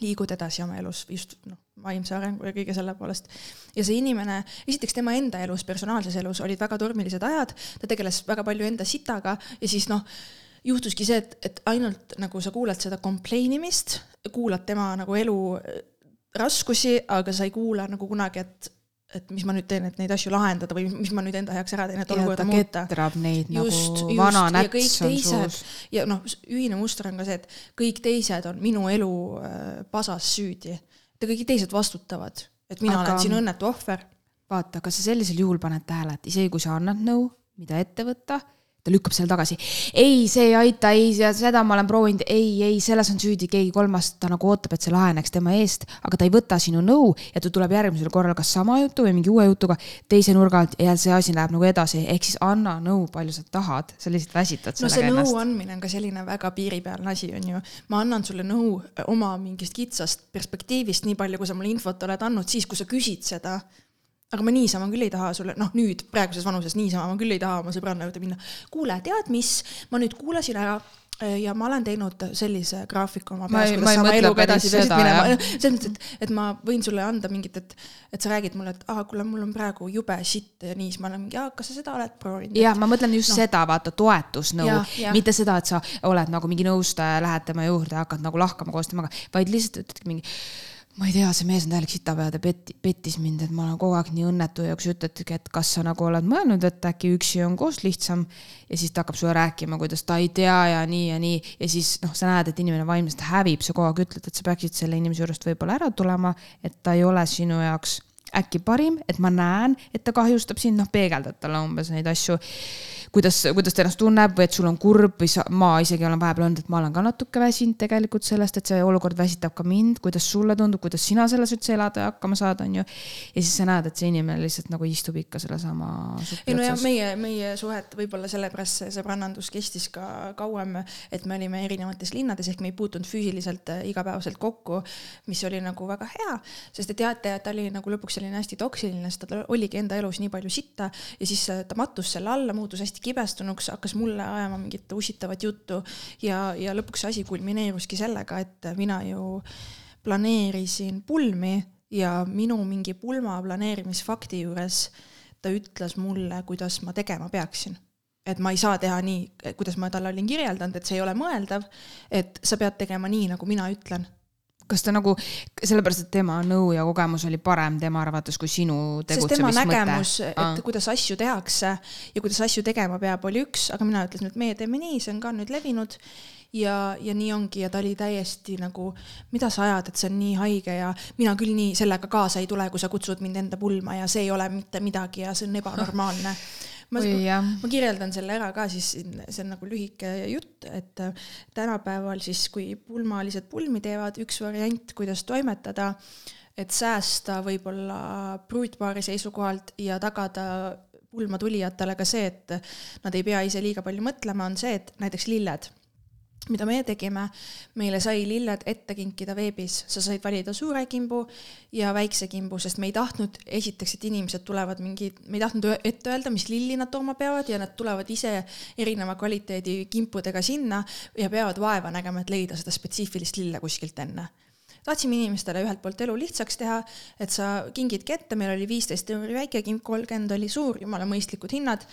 liigud edasi oma elus just noh, vaimse arengu ja kõige selle poolest. ja see inimene, esiteks tema enda elus, personaalses elus olid väga tormilised ajad, ta tegeles väga palju enda sitaga ja siis noh, juhtuski see, et, et ainult nagu sa kuulad seda complain imist, kuulad tema nagu elu raskusi, aga sa ei kuula nagu kunagi, et et mis ma nüüd teen, et neid asju lahendada või mis ma nüüd enda heaks ära teen, et olukorda muuta. ketrab neid just, nagu just, vana näts on suus. ja noh, ühine muster on ka see, et kõik teised on minu elu äh, pasas süüdi. ja kõik teised vastutavad, et mina Aga... olen siin õnnetu ohver. vaata, kas sa sellisel juhul paned tähele, et isegi kui sa annad nõu, mida ette võtta, ta lükkab selle tagasi. ei, see ei aita, ei, seda ma olen proovinud, ei, ei, selles on süüdi keegi kolmas, ta nagu ootab, et see laheneks tema eest, aga ta ei võta sinu nõu ja ta tuleb järgmisel korral kas sama jutu või mingi uue jutuga teise nurga alt ja see asi läheb nagu edasi, ehk siis anna nõu, palju sa tahad, sa lihtsalt väsitad no see nõu andmine on ka selline väga piiripealne asi, on ju. ma annan sulle nõu oma mingist kitsast perspektiivist, nii palju, kui sa mulle infot oled andnud, siis kui sa küsid seda aga ma niisama küll ei taha sulle, noh nüüd praeguses vanuses niisama ma küll ei taha oma sõbranna juurde minna. kuule, tead mis, ma nüüd kuulasin ära äh, ja ma olen teinud sellise graafiku oma peas, kuidas sa oma eluga edasi peaksid minema. selles mõttes, et, et ma võin sulle anda mingit, et, et sa räägid mulle, et aa, kuule, mul on praegu jube sitt ja nii, siis ma olen mingi, aa, kas sa seda oled proovinud? jah, ma mõtlen just no. seda, vaata, toetusnõu, mitte seda, et sa oled nagu mingi nõustaja, lähed tema juurde ja hakkad nagu lahkama koos temaga, vaid lihtsalt ütled mingi ma ei tea, see mees on täielik sitapea, ta petti, pettis mind, et ma olen kogu aeg nii õnnetu ja sa ütledki, et kas sa nagu oled mõelnud, et äkki üksi on koos lihtsam. ja siis ta hakkab sulle rääkima, kuidas ta ei tea ja nii ja nii. Ja siis noh, sa näed, et inimene vaimselt hävib, sa kogu aeg ütled, et sa peaksid selle inimese juurest võib-olla ära tulema, et ta ei ole sinu jaoks äkki parim, et ma näen, et ta kahjustab sind, noh, peegeldad talle umbes neid asju kuidas, kuidas ta ennast tunneb või et sul on kurb või sa, ma isegi olen vahepeal öelnud, et ma olen ka natuke väsinud tegelikult sellest, et see olukord väsitab ka mind, kuidas sulle tundub, kuidas sina selles üldse elada ja hakkama saad, on ju. ja siis sa näed, et see inimene lihtsalt nagu istub ikka sellesama. ei no ja meie, meie suhet võib-olla sellepärast see sõbrannandus kestis ka kauem, et me olime erinevates linnades ehk me ei puutunud füüsiliselt äh, igapäevaselt kokku, mis oli nagu väga hea, sest te teate, ta oli nagu lõpuks selline hästi toksiline, sest tal oligi enda elus nii palju sitta ja siis äh, ta mattus selle alla, muutus hästi hästi kibestunuks, hakkas mulle ajama mingit ussitavat juttu ja, ja lõpuks see asi kulmineeruski sellega, et mina ju planeerisin pulmi ja minu mingi pulma planeerimisfakti juures ta ütles mulle, kuidas ma tegema peaksin. Et ma ei saa teha nii, kuidas ma talle olin kirjeldanud, et see ei ole mõeldav, et sa pead tegema nii, nagu mina ütlen kas ta nagu, sellepärast, et tema nõu ja kogemus oli parem tema arvates kui sinu tegutsemismõte? tema nägemus, et Aa. kuidas asju tehakse ja kuidas asju tegema peab, oli üks, aga mina ütlesin, et meie teeme nii, see on ka nüüd levinud ja, ja nii ongi ja ta oli täiesti nagu, mida sa ajad, et see on nii haige ja mina küll nii sellega kaasa ei tule, kui sa kutsud mind enda pulma ja see ei ole mitte midagi ja see on ebanormaalne (laughs) ma, ma kirjeldan selle ära ka siis, see on nagu lühike jutt, et äh, tänapäeval siis, kui pulmalised pulmi teevad, üks variant, kuidas toimetada, et säästa võib-olla pruutpaari seisukohalt ja tagada pulma tulijatele ka see, et nad ei pea ise liiga palju mõtlema, on see, et näiteks lilled mida meie tegime, meile sai lilled ette kinkida veebis, sa said valida suure kimbu ja väikse kimbu, sest me ei tahtnud esiteks, et inimesed tulevad mingi, me ei tahtnud ette öelda, mis lilli nad tooma peavad ja nad tulevad ise erineva kvaliteedi kimpudega sinna ja peavad vaeva nägema, et leida seda spetsiifilist lille kuskilt enne. Tahtsime inimestele ühelt poolt elu lihtsaks teha, et sa kingidki ette, meil oli viisteist euri väike kimp, kolmkümmend oli suur, jumala mõistlikud hinnad.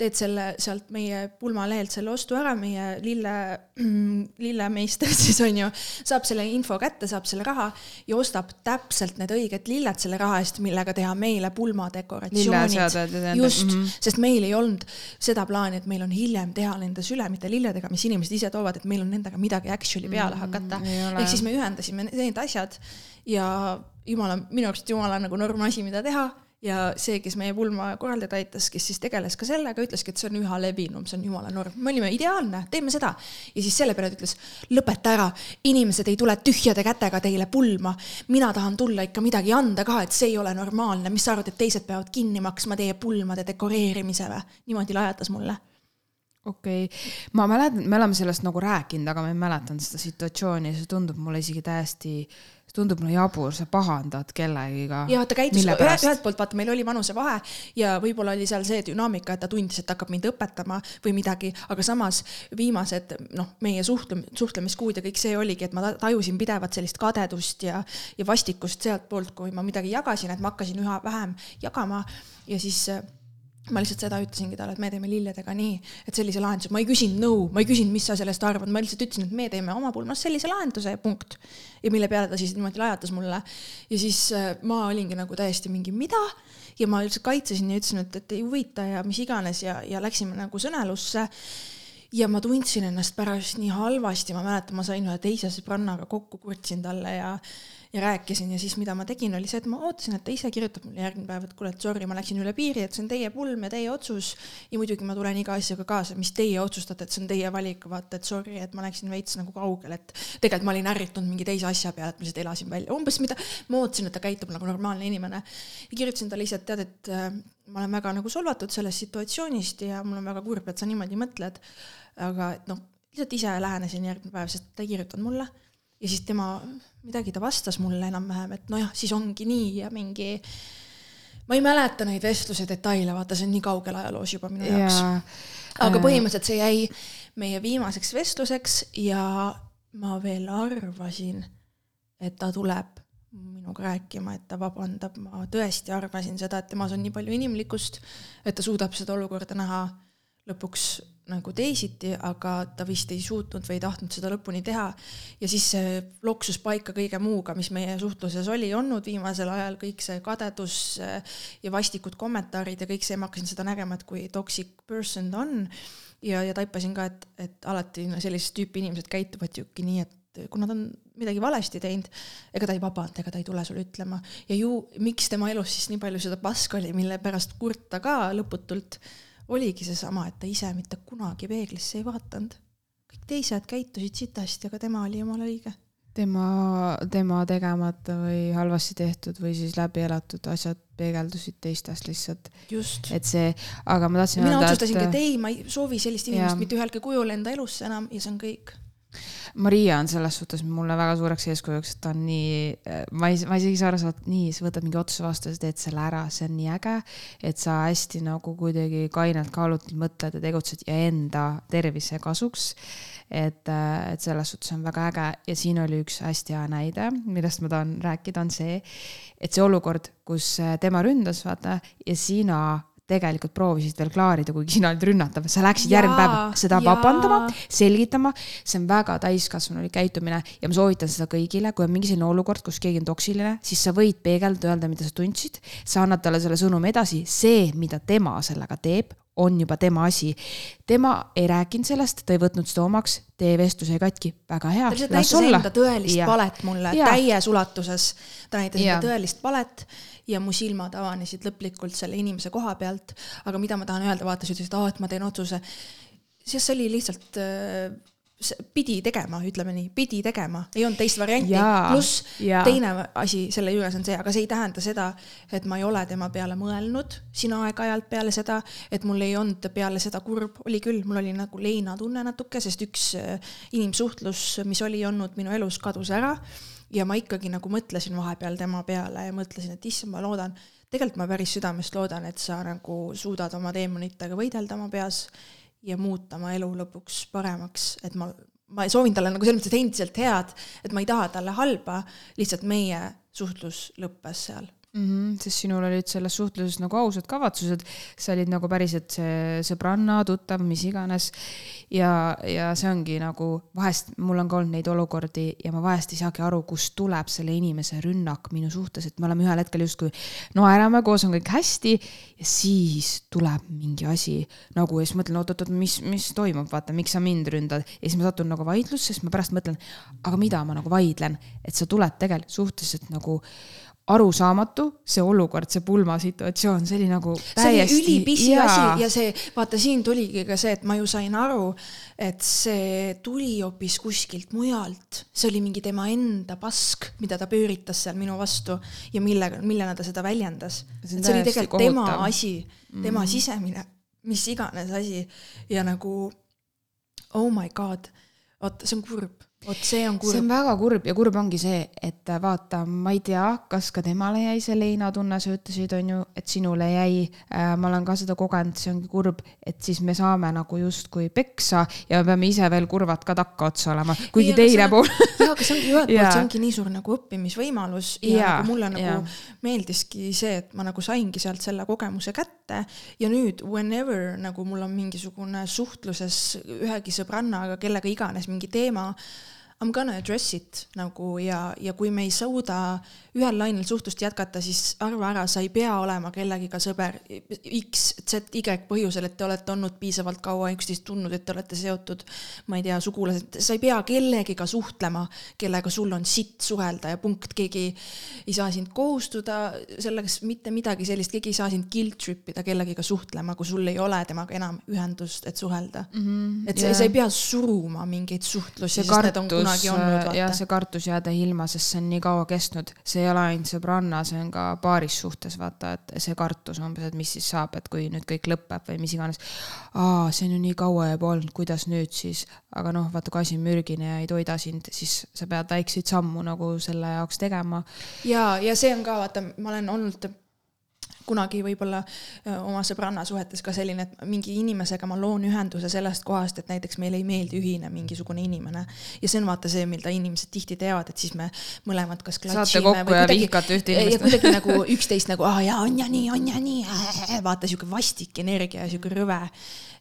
Teed selle sealt meie pulmalehelt selle ostu ära, meie lille, (clears throat) lillemeister (laughs) siis on ju, saab selle info kätte, saab selle raha ja ostab täpselt need õiged lilled selle raha eest, millega teha meile pulmadekoratsioonid. just mm, -hmm. sest meil ei olnud seda plaani, et meil on hiljem teha nende sülemite lilledega, mis inimesed ise toovad, et meil on nendega midagi actually peale mhm, hakata mm. -hmm. ehk siis me ühendasime need asjad ja jumala, minu arust jumala nagu norm asi, mida teha ja see, kes meie pulma korraldada aitas, kes siis tegeles ka sellega, ütleski, et see on üha levinum, see on jumala norm. me olime ideaalne, teeme seda. ja siis selle peale ta ütles, lõpeta ära, inimesed ei tule tühjade kätega teile pulma. mina tahan tulla ikka midagi anda ka, et see ei ole normaalne, mis sa arvad, et teised peavad kinni maksma teie pulmade dekoreerimise või? niimoodi lajatas mulle okei okay., ma mäletan, me oleme sellest nagu rääkinud, aga ma ei mäletanud seda situatsiooni see tundub mulle isegi täiesti, see tundub mulle jabur, sa pahandad kellegiga. ja ta käitus, ühelt poolt vaata, meil oli vanusevahe ja võib-olla oli seal see dünaamika, et ta tundis, et hakkab mind õpetama või midagi, aga samas viimased noh, meie suhtlem-, suhtlemiskuud ja kõik see oligi, et ma tajusin pidevat sellist kadedust ja, ja vastikust sealtpoolt, kui ma midagi jagasin, et ma hakkasin üha vähem jagama ja siis ma lihtsalt seda ütlesingi talle, et me teeme lilledega nii, et sellise lahenduse, ma ei küsinud nõu, ma ei küsinud, mis sa sellest arvad, ma lihtsalt ütlesin, et me teeme oma pulmas sellise lahenduse, punkt. ja mille peale ta siis niimoodi lajatas mulle. ja siis äh, ma olingi nagu täiesti mingi, mida? ja ma lihtsalt kaitsesin ja ütlesin, et, et ei huvita ja mis iganes ja, ja läksime nagu sõnelusse ja ma tundsin ennast pärast nii halvasti, ma mäletan, ma sain ühe teise sõbrannaga kokku, kurtsin talle ja ja rääkisin ja siis, mida ma tegin, oli see, et ma ootasin, et ta ise kirjutab mulle järgmine päev, et kuule, et sorry, ma läksin üle piiri, et see on teie pulm ja teie otsus. ja muidugi ma tulen iga asjaga kaasa, mis teie otsustate, et see on teie valik, vaata, et sorry, et ma läksin veits nagu kaugele, et tegelikult ma olin ärritunud mingi teise asja peale, et ma lihtsalt elasin välja, umbes mida ma ootasin, et ta käitub nagu normaalne inimene. ja kirjutasin talle ise, et tead, et äh, ma olen väga nagu solvatud sellest situatsioonist ja mul on väga kurb, et sa niimoodi mõtled. aga noh, lihtsalt ise lähenesin järgmine päev, sest ta ei kirjutanud mulle ja siis tema, midagi ta vastas mulle enam-vähem, et nojah, siis ongi nii ja mingi, ma ei mäleta neid vestluse detaile, vaata, see on nii kaugel ajaloos juba minu jaoks. aga äh. põhimõtteliselt see jäi meie viimaseks vestluseks ja ma veel arvasin, et ta tuleb minuga rääkima, et ta vabandab, ma tõesti arvasin seda, et temas on nii palju inimlikkust, et ta suudab seda olukorda näha lõpuks nagu teisiti, aga ta vist ei suutnud või ei tahtnud seda lõpuni teha. ja siis see loksus paika kõige muuga, mis meie suhtluses oli olnud viimasel ajal, kõik see kadedus eh, ja vastikud kommentaarid ja kõik see, ma hakkasin seda nägema, et kui toxic person ta on. ja, ja taipasin ka, et, et alati sellist tüüpi inimesed käituvad ju nii, et kui nad on midagi valesti teinud, ega ta ei vabanda, ega ta ei tule sulle ütlema ja ju miks tema elus siis nii palju seda paska oli, mille pärast kurta ka lõputult oligi seesama, et ta ise mitte kunagi peeglisse ei vaadanud. kõik teised käitusid sitasti, aga tema oli jumala õige. tema, tema tegemata või halvasti tehtud või siis läbi elatud asjad peegeldusid teistest lihtsalt. et see, aga ma tahtsin mina otsustasingi, et ei, ma ei soovi sellist inimest mitte ühelgi kujul enda elusse enam ja see on kõik Maria on selles suhtes mulle väga suureks eeskujuks, et ta on nii, ma ei, ma isegi ei saa aru, sa oled nii, sa võtad mingi otsuse vastu, sa teed selle ära, see on nii äge, et sa hästi nagu kuidagi kainelt kaalutult mõtled ja tegutsed ja enda tervise kasuks. et, et selles suhtes on väga äge ja siin oli üks hästi hea näide, millest ma tahan rääkida, on see, et see olukord, kus tema ründas, vaata, ja sina tegelikult proovisid veel klaarida, kuigi sina olid rünnatav, sa läksid järgmine päev seda jaa. vabandama, selgitama. see on väga täiskasvanulik käitumine ja ma soovitan seda kõigile, kui on mingi selline olukord, kus keegi on toksiline, siis sa võid peegeldada, öelda, mida sa tundsid. sa annad talle selle sõnumi edasi, see, mida tema sellega teeb, on juba tema asi. tema ei rääkinud sellest, ta ei võtnud seda omaks, teie vestlus jäi katki, väga hea. ta lihtsalt näitas enda tõelist ja. palet mulle ja. täies ulatuses. ta näitas enda tõelist palet ja mu silmad avanesid lõplikult selle inimese koha pealt. aga mida ma tahan öelda, vaata, sa ütlesid, aa, et ma teen otsuse. siis see oli lihtsalt äh, pidi tegema, ütleme nii, pidi tegema, ei olnud teist varianti. pluss teine asi selle juures on see, aga see ei tähenda seda, et ma ei ole tema peale mõelnud siin aeg-ajalt peale seda, et mul ei olnud peale seda kurb, oli küll, mul oli nagu leinatunne natuke, sest üks äh, inimsuhtlus, mis oli olnud minu elus, kadus ära. Ja ma ikkagi nagu mõtlesin vahepeal tema peale ja mõtlesin, et issand, ma loodan, tegelikult ma päris südamest loodan, et sa nagu suudad oma teemonitega võidelda oma peas ja muuta oma elu lõpuks paremaks, et ma, ma soovin talle nagu selles mõttes endiselt head, et ma ei taha talle halba, lihtsalt meie suhtlus lõppes seal mm. -hmm, sest sinul olid selles suhtluses nagu ausad kavatsused, sa olid nagu päriselt see sõbranna, tuttav, mis iganes. ja, ja see ongi nagu vahest, mul on ka olnud neid olukordi ja ma vahest ei saagi aru, kust tuleb selle inimese rünnak minu suhtes, et me oleme ühel hetkel justkui naerame, koos on kõik hästi ja siis tuleb mingi asi nagu ja siis mõtlen, oot-oot-oot, mis, mis toimub, vaata, miks sa mind ründad ja siis ma satun nagu vaidlusse, siis ma pärast mõtlen, aga mida ma nagu vaidlen, et sa tuled tegelikult suhteliselt nagu arusaamatu, see olukord, see pulmasituatsioon, see oli nagu täiesti. see oli ülipisi asi ja see, vaata siin tuligi ka see, et ma ju sain aru, et see tuli hoopis kuskilt mujalt. see oli mingi tema enda pask, mida ta pööritas seal minu vastu ja millega, millena ta seda väljendas. see, oli tegelikult kohutav. tema asi, tema mm. sisemine, mis iganes asi ja nagu oh my god, vot see on kurb vot see on kurb. see on väga kurb ja kurb ongi see, et vaata, ma ei tea, kas ka temale jäi see leinatunne, sa ütlesid, on ju, et sinule jäi äh,. ma olen ka seda kogenud, see ongi kurb, et siis me saame nagu justkui peksa ja me peame ise veel kurvad ka takkaotsa olema, kuigi teine pool. jaa, aga see ongi ühelt poolt, (laughs) see ongi nii suur nagu õppimisvõimalus ja, ja nagu mulle nagu ja. meeldiski see, et ma nagu saingi sealt selle kogemuse kätte ja nüüd whenever nagu mul on mingisugune suhtluses ühegi sõbrannaga, kellega iganes mingi teema I m gonna address it nagu ja, ja kui me ei suuda ühel lainel suhtlust jätkata, siis arva ära, sa ei pea olema kellegiga sõber. X, Z, Y põhjusel, et te olete olnud piisavalt kaua üksteist tundnud, et te olete seotud, ma ei tea, sugulased, sa ei pea kellegiga suhtlema, kellega sul on sitt suhelda ja punkt, keegi ei saa sind kohustada selleks mitte midagi sellist, keegi ei saa sind guilt trip ida kellegiga suhtlema, kui sul ei ole temaga enam ühendust, et suhelda. Mm. -hmm, et sa, sa ei pea suruma mingeid suhtlusi, sest need on kunagi olnud, vaata. ja see kartus jääda ilma, sest see on nii kaua kestnud, see ei ole ainult sõbranna, see on ka paaris suhtes, vaata, et see kartus umbes, et mis siis saab, et kui nüüd kõik lõpeb või mis iganes. aa, see on ju nii kaua juba olnud, kuidas nüüd siis, aga noh, vaata, kui asi on mürgine ja ei toida sind, siis sa pead väikseid sammu nagu selle jaoks tegema. ja, ja see on ka, vaata, ma olen olnud kunagi võib-olla oma sõbranna suhetes ka selline, et mingi inimesega ma loon ühenduse sellest kohast, et näiteks meile ei meeldi ühine mingisugune inimene. ja see on vaata see, mida inimesed tihti teevad, et siis me mõlemad kas saate kokku ja vihkate ühte inimest. ja kuidagi nagu üksteist nagu, aa jaa, on ja nii, on ja nii, (laughs) vaata sihuke vastik energia ja sihuke rõve.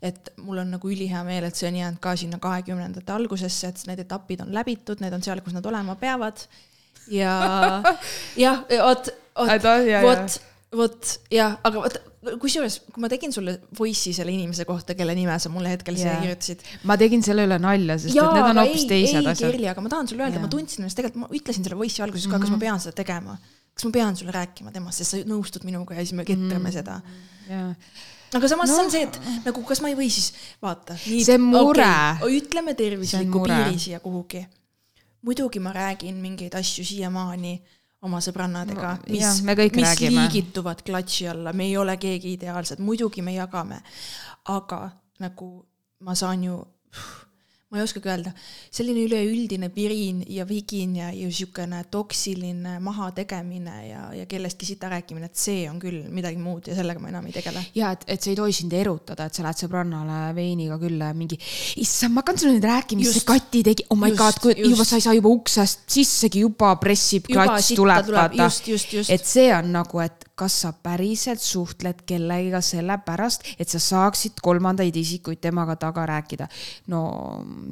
et mul on nagu ülihea meel, et see on jäänud ka sinna kahekümnendate algusesse, et need etapid on läbitud, need on seal, kus nad olema peavad ja (laughs) jah, vot, vot, vot vot jah, aga vot kusjuures, kui ma tegin sulle voice'i selle inimese kohta, kelle nime sa mulle hetkel siia yeah. kirjutasid. ma tegin selle üle nalja, sest ja, et need on hoopis teised ei, asjad. Kerli, aga ma tahan sulle öelda yeah., ma tundsin ennast tegelikult, ma ütlesin selle voice'i alguses ka mm, -hmm. kas ma mhm. pean seda tegema. kas ma pean sulle rääkima temast, sest sa nõustud minuga ja siis me ketrame mm -hmm. seda yeah aga samas no. on see, et nagu kas ma ei või siis vaata. see mure okay,. ütleme tervisliku piiri siia kuhugi. muidugi ma räägin mingeid asju siiamaani oma sõbrannadega, mis, mis räägime. liigituvad klatši alla, me ei ole keegi ideaalsed, muidugi me jagame. aga nagu ma saan ju ma ei oskagi öelda, selline üleüldine pirin ja vigin ja ju niisugune toksiline mahategemine ja, ja kellestki sita rääkimine, et see on küll midagi muud ja sellega ma enam ei tegele. ja et, et see ei tohi sind erutada, et sa lähed sõbrannale veiniga külla ja mingi, issand, ma hakkan sulle nüüd rääkima, mis see Kati tegi, oh my just, god, juba sa ei saa juba uksest sissegi, juba pressib, klats tuleb, vaata. et see on nagu, et kas sa päriselt suhtled kellegiga sellepärast, et sa saaksid kolmandaid isikuid temaga taga rääkida. no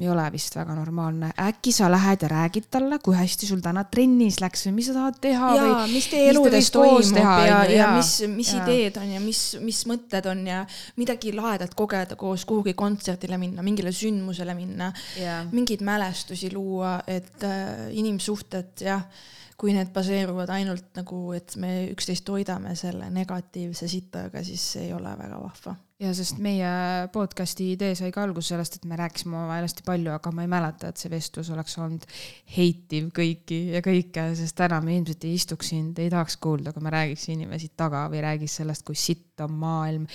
ei ole vist väga normaalne, äkki sa lähed ja räägid talle, kui hästi sul täna trennis läks või mis sa tahad teha ja, või. mis teie eludes toimub teha, ja, ja, ja mis, mis ja. ideed on ja mis, mis mõtted on ja midagi lahedat kogeda koos, kuhugi kontserdile minna, mingile sündmusele minna, mingeid mälestusi luua, et äh, inimsuhted jah kui need baseeruvad ainult nagu, et me üksteist toidame selle negatiivse sitaga, siis see ei ole väga vahva ja sest meie podcast'i idee sai ka alguse sellest, et me rääkisime omavahel hästi palju, aga ma ei mäleta, et see vestlus oleks olnud heitiv kõiki ja kõike, sest täna me ilmselt ei istuks siin, te ei tahaks kuulda, kui me räägiks inimesi taga või räägiks sellest, kui sitt on maailm.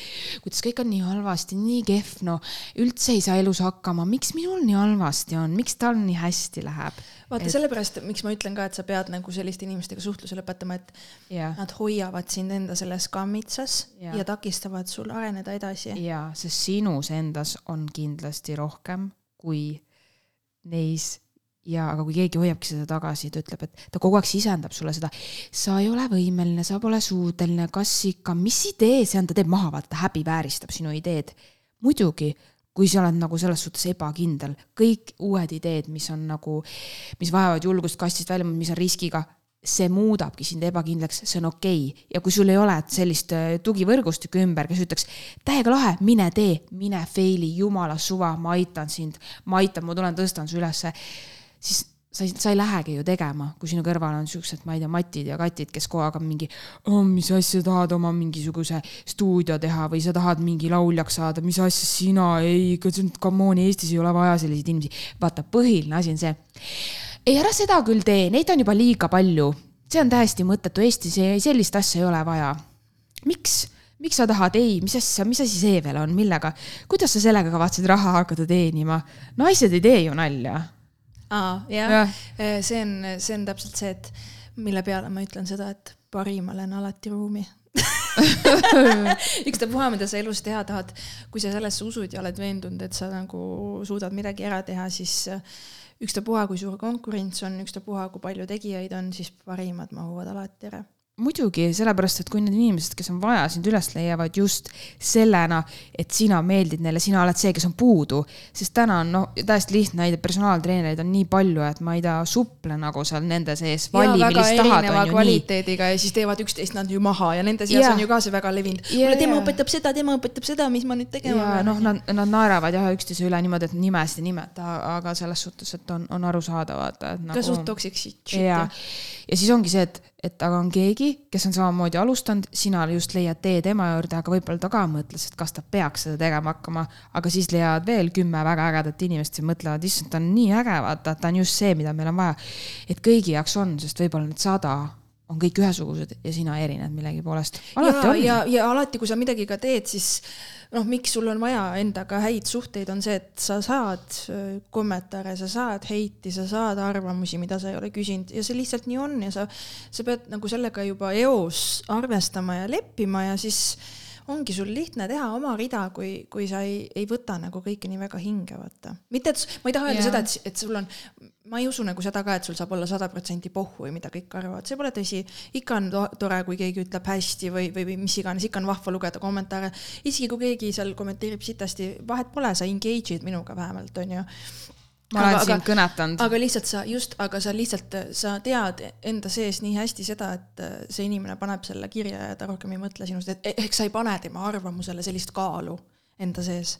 kuidas kõik on nii halvasti, nii kehv, no üldse ei saa elus hakkama, miks minul nii halvasti on, miks tal nii hästi läheb? Vaata et... sellepärast, miks ma ütlen ka, et sa pead nagu selliste inimestega suhtluse lõpetama, et yeah. nad hoiavad sind enda selles kammitsas yeah. ja takistavad sul areneda edasi. jaa, sest sinus endas on kindlasti rohkem kui neis ja aga kui keegi hoiabki seda tagasi, ta ütleb, et ta kogu aeg sisendab sulle seda, sa ei ole võimeline, sa pole suuteline, kas ikka, mis idee see on, ta teeb maha, vaata, häbivääristab sinu ideed. muidugi, kui sa oled nagu selles suhtes ebakindel, kõik uued ideed, mis on nagu, mis vajavad julgust kastist välja, mis on riskiga, see muudabki sind ebakindlaks, see on okei okay. ja kui sul ei ole sellist äh, tugivõrgustikku ümber, kes ütleks, täiega lahe, mine tee, mine fail'i, jumala suva, ma aitan sind, ma aitan, ma tulen, tõstan su ülesse, siis sa ei, sa ei lähegi ju tegema, kui sinu kõrval on siuksed, ma ei tea, Matid ja Katid, kes kogu aeg on mingi oh,, mis asja tahad oma mingisuguse stuudio teha või sa tahad mingi lauljaks saada, mis asja sina, ei, come on, Eestis ei ole vaja selliseid inimesi. vaata, põhiline asi on see. ei, ära seda küll tee, neid on juba liiga palju. see on täiesti mõttetu, Eestis ei, sellist asja ei ole vaja. miks? miks sa tahad, ei, mis asja, mis asi see veel on, millega, kuidas sa sellega kavatsed raha hakata teenima? naised ei tee ju nalja aa, jah. Ja., äh, see on, see on täpselt see, et mille peale ma ütlen seda, et parimale on alati ruumi. (laughs) Ükstapuha, mida sa elus teha tahad, kui sa sellesse usud ja oled veendunud, et sa nagu suudad midagi ära teha, siis äh, ükstapuha, kui suur konkurents on, ükstapuha, kui palju tegijaid on, siis parimad mahuvad alati ära muidugi, sellepärast et kui need inimesed, kes on vaja, sind üles leiavad just sellena, et sina meeldid neile, sina oled see, kes on puudu. sest täna on noh, täiesti lihtne näide, personaaltreenereid on nii palju, et ma ei tea, suple nagu seal nende sees. kvaliteediga nii. ja siis teevad üksteist nad ju maha ja nende seas ja. on ju ka see väga levinud. kuule, tema õpetab seda, tema õpetab seda, mis ma nüüd tegema pean. noh, nad, nad naeravad jah üksteise üle niimoodi, et nimesid ei nimeta, aga selles suhtes, et on, on arusaadav, vaata, et nagu. ka suht toxic shit. ja, ja siis ongi see, et et aga on keegi, kes on samamoodi alustanud, sina just leiad tee tema juurde, aga võib-olla ta ka mõtles, et kas ta peaks seda tegema hakkama, aga siis leiavad veel kümme väga ägedat inimest ja mõtlevad, issand, ta on nii äge, vaata, ta on just see, mida meil on vaja. et kõigi jaoks on, sest võib-olla need sada on kõik ühesugused ja sina erined millegi poolest. ja, ja, ja alati, kui sa midagi ka teed, siis noh, miks sul on vaja endaga häid suhteid, on see, et sa saad äh, kommentaare, sa saad heiti, sa saad arvamusi, mida sa ei ole küsinud ja see lihtsalt nii on ja sa, sa pead nagu sellega juba eos arvestama ja leppima ja siis ongi sul lihtne teha oma rida, kui, kui sa ei, ei võta nagu kõike nii väga hinge, vaata. mitte, et ma ei taha öelda seda, et, et sul on, ma ei usu nagu seda ka, et sul saab olla sada protsenti pohhu või mida kõik arvavad, see pole tõsi. ikka on tore, kui keegi ütleb hästi või, või, või mis iganes, ikka on vahva lugeda kommentaare. isegi kui keegi seal kommenteerib sitasti, vahet pole, sa engage'id minuga vähemalt, onju ma olen aga, sind kõnetanud. aga lihtsalt sa just, aga sa lihtsalt, sa tead enda sees nii hästi seda, et äh, see inimene paneb selle kirja ja ta rohkem ei mõtle sinust, et eh, ehk sa ei pane tema arvamusele sellist kaalu enda sees.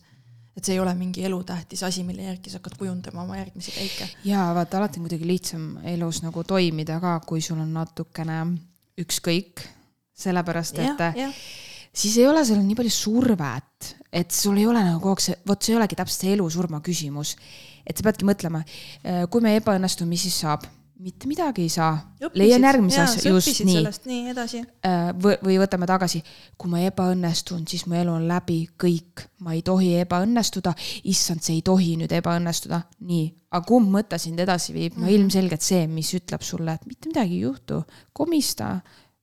et see ei ole mingi elutähtis asi, mille järgi sa hakkad kujundama oma järgmisi käike. ja vaata, alati on kuidagi lihtsam elus nagu toimida ka, kui sul on natukene ükskõik, sellepärast et ja, ja. siis ei ole sul nii palju survet, et sul ei ole nagu kogu aeg see, vot see ei olegi täpselt see elu-surma küsimus et sa peadki mõtlema, äh, kui me ebaõnnestume, mis siis saab? mitte midagi ei saa. leian järgmise asja, just nii. nii edasi. Äh, või, või võtame tagasi, kui ma ebaõnnestun, siis mu elu on läbi, kõik, ma ei tohi ebaõnnestuda, issand, see ei tohi nüüd ebaõnnestuda, nii. aga kumb mõte sind edasi viib, no mhm. ilmselgelt see, mis ütleb sulle, et mitte midagi ei juhtu, komista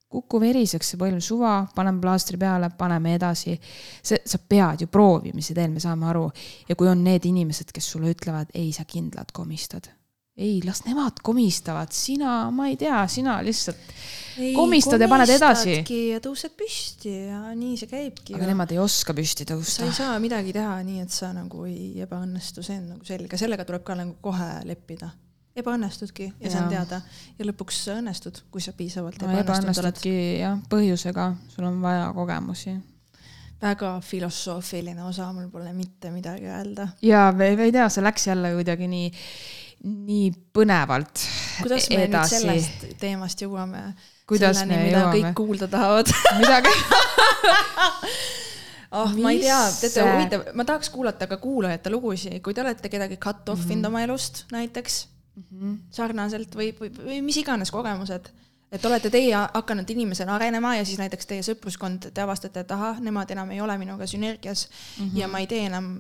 kuku veriseks, see põlv suva, paneme plaastri peale, paneme edasi. see, sa pead ju proovimise teel, me saame aru. ja kui on need inimesed, kes sulle ütlevad, ei, sa kindlalt komistad. ei, las nemad komistavad, sina, ma ei tea, sina lihtsalt ei, komistad ja paned edasi. ja tõused püsti ja nii see käibki. aga nemad ei oska püsti tõusta. sa ei saa midagi teha nii, et sa nagu ei ebaõnnestu, see on nagu selge, sellega tuleb ka nagu kohe leppida ebaõnnestudki ja, ja see on teada ja lõpuks sa õnnestud, kui sa piisavalt no, ebaõnnestunud oled. jah, põhjusega, sul on vaja kogemusi. väga filosoofiline osa, mul pole mitte midagi öelda. ja ma ei tea, see läks jälle kuidagi nii, nii põnevalt. kuidas me edasi. nüüd sellest teemast jõuame? selleni, mida jõuame? kõik kuulda tahavad midagi (laughs) ah oh,, ma ei tea, teate huvitav, ma tahaks kuulata ka kuulajate lugusid, kui te olete kedagi cut off inud mm -hmm. oma elust näiteks. Sarnaselt või, või, või mis iganes kogemused. et olete teie hakanud inimesena arenema ja siis näiteks teie sõpruskond, te avastate, et ahah, nemad enam ei ole minuga sünergias mm -hmm. ja ma ei tee enam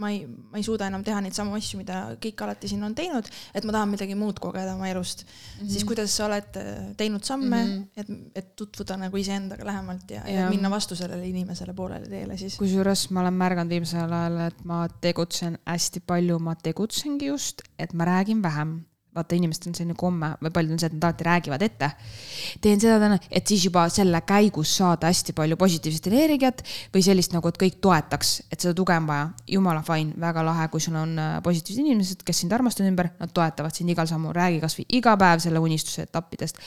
ma ei, ma ei suuda enam teha neid samu asju, mida kõik alati siin on teinud, et ma tahan midagi muud kogeda oma elust mm. -hmm. siis kuidas sa oled äh, teinud samme mm, -hmm. et, et tutvuda nagu iseendaga lähemalt ja, ja., ja minna vastu sellele inimesele poolele teele siis. kusjuures ma olen märganud viimasel ajal, et ma tegutsen hästi palju, ma tegutsengi just, et ma räägin vähem vaata, inimestel on selline komme või paljud on see, et nad alati räägivad ette. teen seda täna, et siis juba selle käigus saada hästi palju positiivset energiat või sellist nagu, et kõik toetaks, et seda tuge on vaja. jumala fine, väga lahe, kui sul on äh, positiivsed inimesed, kes sind armastavad ümber, nad toetavad sind igal sammul, räägi kasvõi iga päev selle unistuse etappidest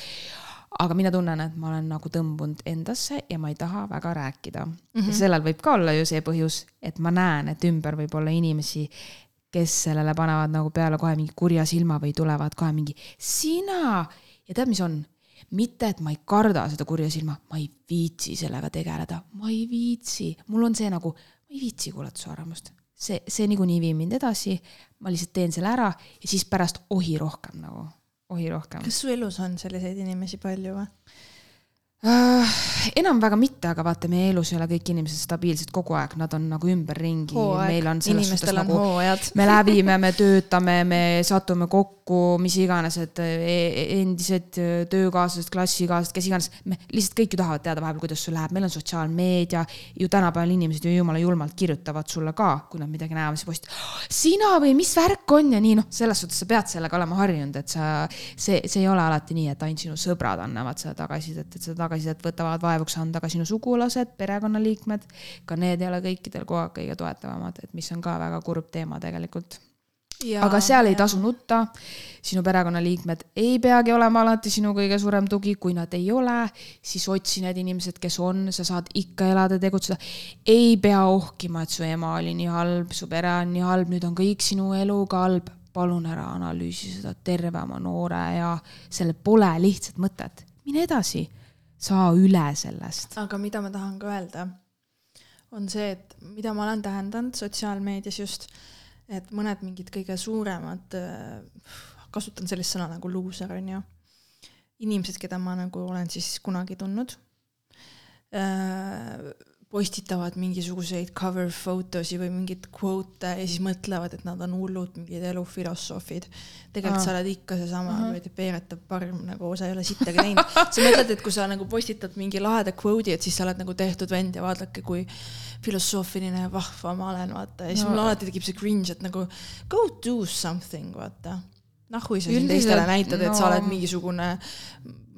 aga mina tunnen, et ma olen nagu tõmbunud endasse ja ma ei taha väga rääkida mm. -hmm. ja sellel võib ka olla ju see põhjus, et ma näen, et ümber võib olla inimesi, kes sellele panevad nagu peale kohe mingi kurja silma või tulevad kohe mingi sina. ja tead, mis on? mitte, et ma ei karda seda kurja silma, ma ei viitsi sellega tegeleda, ma ei viitsi, mul on see nagu, ma ei viitsi kuulata su arvamust. see, see niikuinii viib mind edasi, ma lihtsalt teen selle ära ja siis pärast ohi rohkem nagu, ohi rohkem. kas su elus on selliseid inimesi palju või? Uh,? enam väga mitte, aga vaata, meie elus ei ole kõik inimesed stabiilsed kogu aeg, nad on nagu ümberringi, meil on selles suhtes nagu me läbime, me töötame, me satume kokku, mis iganes, et e- endised töökaaslased, klassikaaslased, kes iganes, me lihtsalt kõik ju tahavad teada vahepeal, kuidas sul läheb, meil on sotsiaalmeedia, ju tänapäeval inimesed ju jumala julmalt kirjutavad sulle ka, kui nad midagi näevad, siis post-, sina või mis värk on? ja nii. Noh, selles suhtes sa pead sellega olema harjunud, et sa, see, see ei ole alati nii, et ainult sinu sõbrad annavad seda tagasisidet, et seda tagasisidet võtavad vaevuks anda ka sinu sugulased, perekonnaliikmed, ka need ei ole kõikidel kogu aeg kõige toetavamad, et mis on ka väga kurb teema tegelikult aga seal ei tasu nutta. sinu perekonnaliikmed ei peagi olema alati sinu kõige suurem tugi, kui nad ei ole, siis otsi need inimesed, kes on, sa saad ikka elada, tegutseda. ei pea ohkima, et su ema oli nii halb, su pere on nii halb, nüüd on kõik sinu eluga halb. palun ära analüüsi seda terve oma noore ja sellel pole lihtsat mõtet. mine edasi, saa üle sellest. aga mida ma tahan ka öelda, on see, et mida ma olen tähendanud sotsiaalmeedias just, et mõned mingid kõige suuremad, kasutan sellist sõna nagu luuser, on ju, inimesed, keda ma nagu olen siis kunagi tundnud, postitavad mingisuguseid cover photosi või mingeid kvote ja siis mõtlevad, et nad on hullud mingid elufilosoofid. tegelikult Aa. sa oled ikka seesama Ahah. kuradi peeretav parm nagu sa ei ole sittagi teinud. sa mõtled, et kui sa nagu postitad mingi laheda kvoodi, et siis sa oled nagu tehtud vend ja vaadake, kui filosoofiline ja vahva ma olen, vaata. ja siis No. mul alati tekib see cringe, et nagu go do something, vaata. Nahui sa siin teistele näitad, et sa no- oled mingisugune,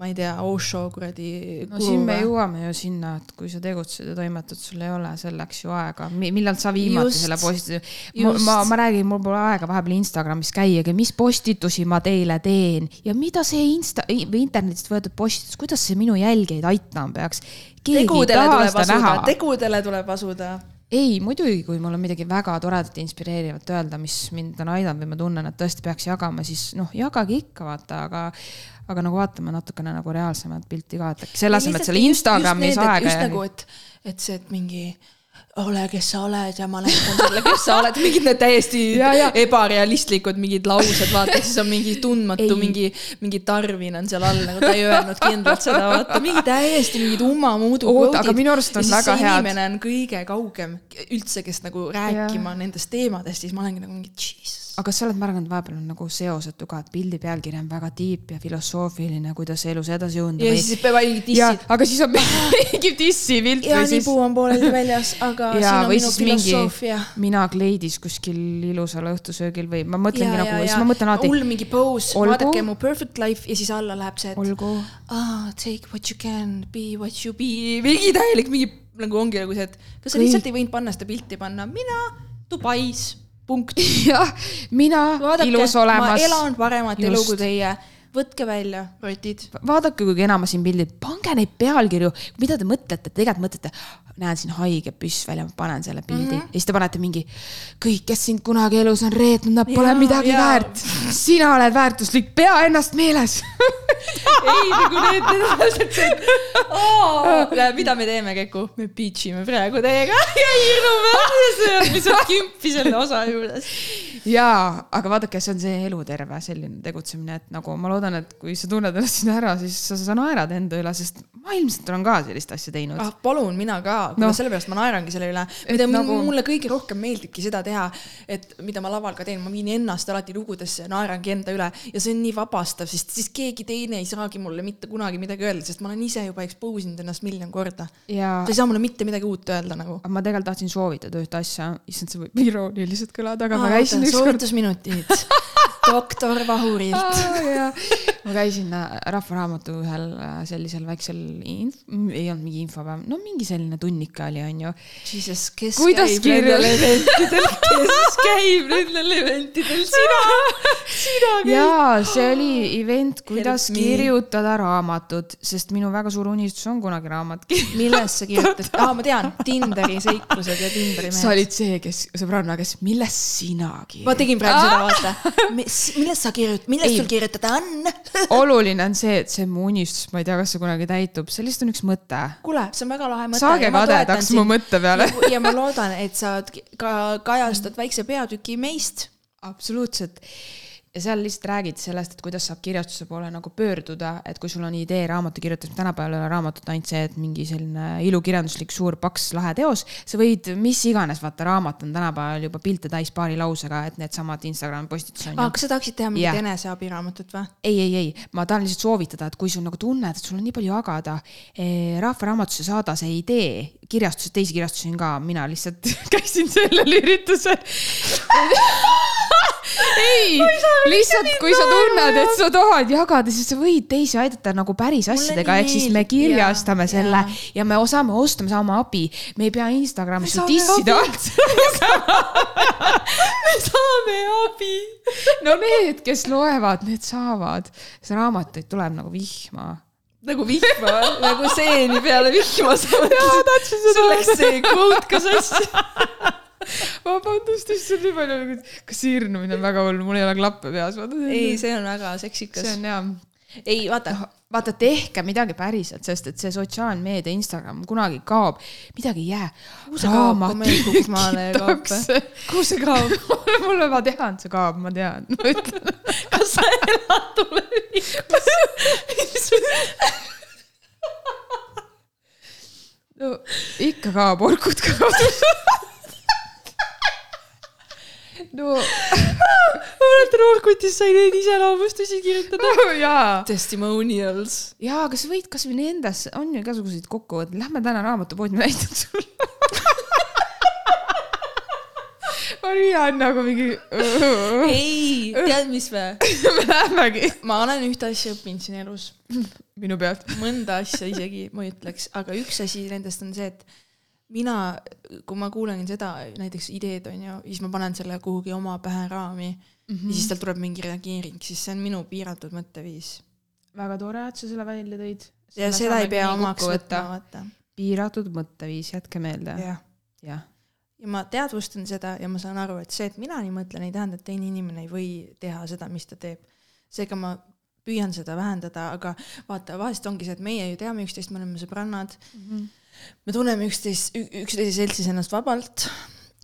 ma ei tea, Osho kuradi no siin me jõuame ju sinna, et kui sa tegutsed ja toimetad, sul ei ole selleks ju aega. millal sa viimati Just. selle postituse, ma, ma, ma räägin, mul pole aega vahepeal Instagramis käiagi, mis postitusi ma teile teen ja mida see insta või internetist võetud postitus, kuidas see minu jälgijaid aitama peaks. tegudele tuleb asuda tegudele tuleb asuda. ei, muidugi, kui mul on midagi väga toredat ja inspireerivat öelda, mis mind on aidanud või ma tunnen, et tõesti peaks jagama, siis noh, jagage ikka vaata, aga aga nagu vaatame natukene nagu reaalsemat pilti ka, et selle asemel, et selle Instagramis aega just nagu, et, et see, et mingi ole, kes sa oled ja ma näitan sulle, kes sa oled, mingid need täiesti (laughs) Ja, ja. ebarealistlikud mingid laused, vaata, siis on mingi tundmatu mingi, mingi Tarvin on seal all, nagu ta ei öelnud kindlalt seda, vaata, mingi täiesti mingid ummamuudu aga minu arust on ja väga head. inimene on kõige kaugem üldse, kes nagu rääkima nendest teemadest, siis ma olengi nagu mingi jesus. Aga kas sa oled märganud, vahepeal on nagu seosetu ka, et pildi pealkiri on väga tiip ja filosoofiline, kuidas elus edasi jõuda ja siis peavad mingid ja dissid. aga siis on (laughs) mingi dissipilt ja või siis nibu on pooleldi väljas, aga (laughs) ja, siin on või minu siis mingi filosoofia. mina kleidis kuskil ilusal õhtusöögil või ma mõtlengi ja, nagu, ja, siis ja. ma mõtlen alati, hull mingi pose, vaadake mu perfect life. Ja siis alla läheb see, et olgu, ah, take what you can, be what you be, mingi täielik mingi nagu ongi nagu see, et kas sa lihtsalt ei võinud panna seda pilti panna, mina Dubais, punkt. (laughs) jah, mina vaadake, ilus ma olemas, elan paremat elu Just. kui teie, võtke välja rotid. vaadake, kui kena ma siin pildid, pange neid pealkirju, mida te mõtlete, tegelikult mõtlete, näen siin haige püss välja, ma panen selle pildi mm. -hmm. ja siis te panete mingi, kõik, kes sind kunagi elus on reetnud, nad pole Jaa, midagi jaa. väärt. sina oled väärtuslik, pea ennast meeles. (laughs) ei, nagu need, need on täpselt see, et mida me teeme, Keku? me pitch ime praegu teiega (laughs) ja hirmume, lihtsalt kümpi selle osa juures. jaa, aga vaadake, see on see eluterve selline tegutsemine, et nagu ma loodan, et kui sa tunned ennast sinna ära, siis sa, sa naerad enda üle, sest ma ilmselt olen ka sellist asja teinud ah, palun, mina ka, no. sellepärast ma naerangi selle üle, mida nagu- mulle kõige rohkem meeldibki seda teha, et mida ma laval ka teen, ma viin ennast alati lugudesse ja naerangi enda üle ja see on nii vabastav, sest siis keegi teine ei saagi mulle mitte kunagi midagi öelda, sest ma olen ise juba expose inud ennast miljon korda. ja sa ei saa mulle mitte midagi uut öelda nagu. ma tegelikult tahtsin soovitada ühte asja, issand, see võib irooniliselt kõlada, aga ma käisin soovitusminutid (laughs) doktor Vahurilt. ma käisin äh, Rahvaraamatu ühel äh, sellisel väiksel inf-, ei olnud mingi infopäev, no mingi selline tunnika oli, onju. Jesus, kes Kuidas kirju- eventidel, kes käib nendel eventidel, sina, sina käid. jaa, see oli event, kuidas Help kirjutada raamatut, sest minu väga suur unistus on kunagi raamat kirjutada. millest sa kirjutad? aa, ma tean, (laughs) Tinderi seiklused ja Tinderi sa mehed. olid see, kes, sõbranna, kes, millest sina ma kirjutad? tegin praegu seda, vaata. (laughs) millest sa kirjutad, millest Ei. sul kirjutada on? (laughs) oluline on see, et see mu unistus, ma ei tea, kas see kunagi täitub, see lihtsalt on üks mõte. kuule, see on väga lahe mõte. saage kadedaks mu mõtte peale. ja ma loodan, et sa ka kajastad väikse peatüki meist. absoluutselt. Ja seal lihtsalt räägid sellest, et kuidas saab kirjastuse poole nagu pöörduda, et kui sul on idee raamatu kirjutamist, tänapäeval ei ole raamatut ainult see, et mingi selline ilukirjanduslik suur paks lahe teos. sa võid mis iganes, vaata raamat on tänapäeval juba pilte täis paari lausega, et needsamad Instagrami postitused on kas sa tahaksid teha mingit yeah. eneseabiraamatut või? ei, ei, ei, ma tahan lihtsalt soovitada, et kui sul nagu tunned, et sul on nii palju jagada eh,, Rahvaraamatusse saada see idee, kirjastused, teisi kirjastusi on ka, mina lihtsalt (laughs) käisin sellel üritusel (laughs) ei, lihtsalt kui sa tunned, et sa tahad jagada, siis sa võid teisi aidata nagu päris asjadega, ehk siis me kirjastame jaa, selle jaa. ja me saame osta, (laughs) me saame abi. me ei pea Instagramis dissida me saame abi. no need, kes loevad, need saavad. see raamatuid tuleb nagu vihma nagu vihma, nagu seeni peale vihma jaa, tahtsin seda. sul läks see quote ka sassi. (laughs) vabandust, issand, nii palju nagu, kas sirnumine on väga hull, mul ei ole klappe peas, ei, see on väga seksikas see. on hea. ei, vaata, vaata, tehke midagi päriselt, sest et see sotsiaalmeedia, Instagram kunagi kaob, midagi ei jää. Kuhu see kaob, kui meil kukk maale kaob või? kuhu see kaob? (laughs) mul teha, et see kaob, ma tean, ma ütlen. kas sa elad tulevikus? (laughs) no ikka kaob, orkud kaovad. No (laughs) ma mäletan, Orkutis sai neid iseloomustusi kirjutada. jaa Testimonials. jaa, aga sa võid kasvõi nendes, on ju igasuguseid kokkuvõtteid, lähme täna raamatupoodi, ma näitan sulle. Maria on nagu mingi. (laughs) ei, tead mis või? me (laughs) lähemegi ma olen ühte asja õppinud siin elus, minu pealt. mõnda asja isegi ma ei ütleks, aga üks asi nendest on see, et mina, kui ma kuulen seda näiteks ideed on ju, siis ma panen selle kuhugi oma päheraami mm -hmm. ja siis tal tuleb mingi reageering, siis see on minu piiratud mõtteviis. väga tore, et sa selle välja tõid. ja seda ei pea omaks võtma, vaata. piiratud mõtteviis, jätke meelde. jah, jah. ja ma teadvustan seda ja ma saan aru, et see, et mina nii mõtlen, ei tähenda, et teine inimene ei või teha seda, mis ta teeb. seega ma püüan seda vähendada, aga vaata, vahest ongi see, et meie ju teame üksteist, me oleme sõbrannad mm, -hmm. Me tunneme üksteist, üksteise seltsis ennast vabalt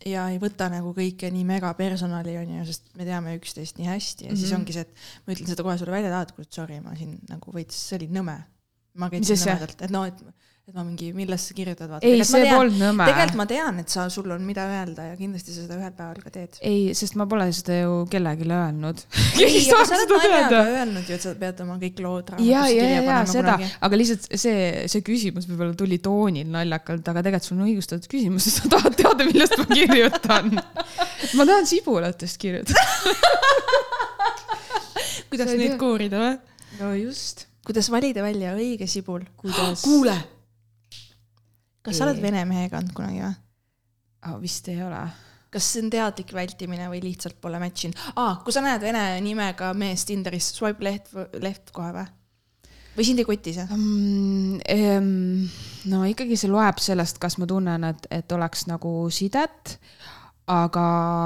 ja ei võta nagu kõike nii mega personali, onju, sest me teame üksteist nii hästi ja mm -hmm. siis Mhm. ongi see, et ma ütlen seda kohe sulle välja, et sorry, ma siin nagu veits, see oli nõme. ma käitusin nõmedalt, et noh, et, et ma mingi, millest sa kirjutad, vaata. ei, see polnud nõme. tegelikult ma tean, et sa, sul on, mida öelda ja kindlasti sa seda ühel päeval ka teed. ei, sest ma pole seda ju kellelegi öelnud. (laughs) öelnud ju, et sa pead oma kõik lood ja, kirja ja panema seda kunagi., aga lihtsalt see, see küsimus võib-olla tuli toonil naljakalt, aga tegelikult sul on õigustatud küsimus, sest sa tahad teada, millest ma kirjutan. ma tahan sibulatest kirjutada. (laughs) kuidas neid tea. koorida või? no just. kuidas valida välja õige sibul? (gasps) kuule, kas sa oled vene mehe kandnud kunagi või? ah,? vist ei ole. kas see on teadlik vältimine või lihtsalt pole match inud ah,? kui sa näed vene nimega meest Tinderis, swipe left, left kohe või? või sind ei koti see? Mm, no ikkagi see loeb sellest, kas ma tunnen, et, et oleks nagu sidet, aga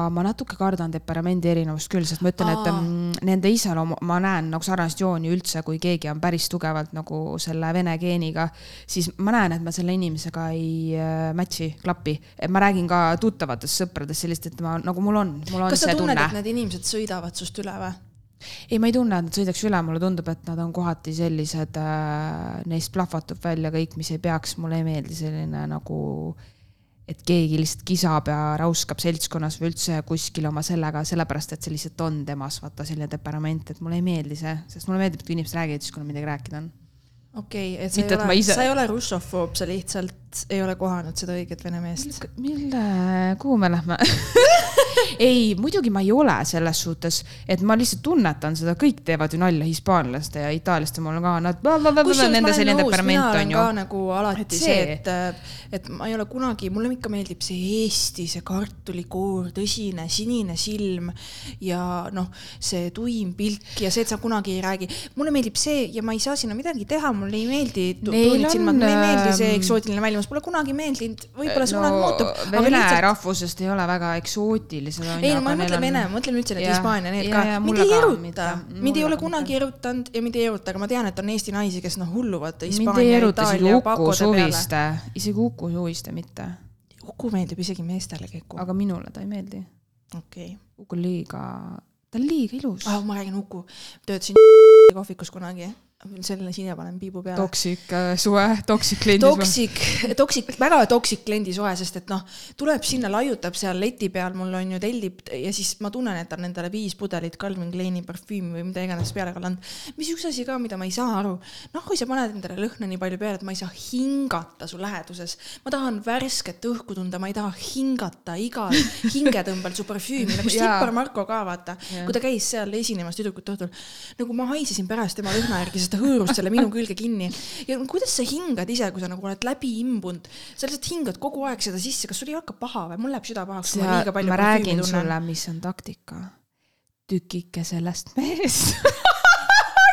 ma natuke kardan temperamendi erinevust küll, sest ma ütlen, et Aa. mm, nende iseloomu, ma näen nagu sarnast jooni üldse, kui keegi on päris tugevalt nagu selle vene geeniga, siis ma näen, et ma selle inimesega ei äh, match'i, klapi. ma räägin ka tuttavatest sõpradest sellist, et ma nagu mul on, mul on kas sa see tunned, tunne et need inimesed sõidavad sust üle või? ei, ma ei tunne, et nad sõidaks üle, mulle tundub, et nad on kohati sellised äh,, neist plahvatub välja kõik, mis ei peaks, mulle ei meeldi selline nagu, et keegi lihtsalt kisab ja rauskab seltskonnas või üldse kuskil oma sellega, sellepärast et see lihtsalt on temas, vaata selline temperament, et mulle ei meeldi see, sest mulle meeldib, et kui inimesed räägivad siis, kui neil midagi rääkida on. okei okay,, et sa Mitte, ei ole, ise- sa ei ole russofoob, sa lihtsalt ei ole kohanud seda õiget vene meest. mille, kuhu me lähme? (laughs) ei, muidugi ma ei ole selles suhtes, et ma lihtsalt tunnetan seda, kõik teevad ju nalja hispaanlaste ja itaallaste mul ka, nad, on ka. nagu alati Et et see- see, et, et ma ei ole kunagi, mulle ikka meeldib see Eesti, see kartulikoor, tõsine sinine silm ja noh, see tuim pilk ja see, et sa kunagi ei räägi. mulle meeldib see ja ma ei saa sinna midagi teha, mulle ei meeldi tu- Neil tuunid silmad, mulle ei meeldi see ähm, eksootiline välimus, pole kunagi meeldinud, võib-olla see kunagi muutub. Vene lihtsalt... rahvusest ei ole väga eksootilised. ei no ma ei mõtle Vene, ma mõtlen üldse Jah. Hispaania, need Ja, ka mind ei eruta mind ei ole kunagi erutanud ja mind ei eruta, aga ma tean, et on Eesti naisi, kes noh hulluvad mind ei Hispaania, eruta isegi Itaalia Uku. Suviste, isegi Uku Suviste mitte, Uku meeldib isegi meestele Keku. aga minule ta ei meeldi. okei. Uku on liiga ta on liiga ilus ah,. ma räägin Uku, töötasin (laughs) kohvikus kunagi, selle siia panen piibu peale. toksik äh, suhe, toksik kliendis. toksik, toksik, väga toksik kliendisuhe, sest et noh, tuleb sinna, laiutab seal leti peal, mul on ju tellib ja siis ma tunnen, et ta on endale viis pudelit Calvin Kleini parfüümi või mida iganes peale kallanud. mis üks asi ka, mida ma ei saa aru, noh, kui sa paned endale lõhna nii palju peale, et ma ei saa hingata su läheduses, ma tahan värsket õhku tunda, ma ei taha hingata igal hingetõmbel su parfüümi, nagu (laughs) Jaa. Stripper Marko ka vaata, kui ta käis seal esinemas tüdrukute õhtul, nagu ma haisesin pärast tema lõhna järgi, sest ta hõõrus selle minu külge kinni. ja kuidas sa hingad ise, kui sa nagu oled läbi imbunud, sa lihtsalt hingad kogu aeg seda sisse, kas sul ei hakka paha või? mul läheb süda pahaks, kui ma liiga palju ma räägin sulle, mis on taktika. tükike sellest mehest (laughs)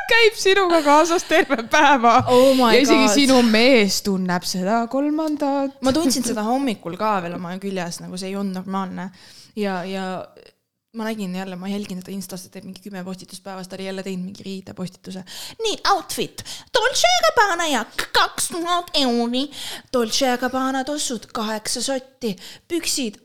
käib sinuga kaasas terve päeva Oh my ja isegi God. sinu mees tunneb seda kolmandat. ma tundsin seda hommikul ka veel oma küljes, nagu see ei olnud normaalne ja, ja ma nägin jälle, ma jälgin teda Instas, ta teeb mingi kümme postitust päevas, ta oli jälle teinud mingi riidepostituse. nii, outfit, Dolce Gabbana jakk, kaks tuhat euri, Dolce Gabbana tossud, kaheksa sotti, püksid,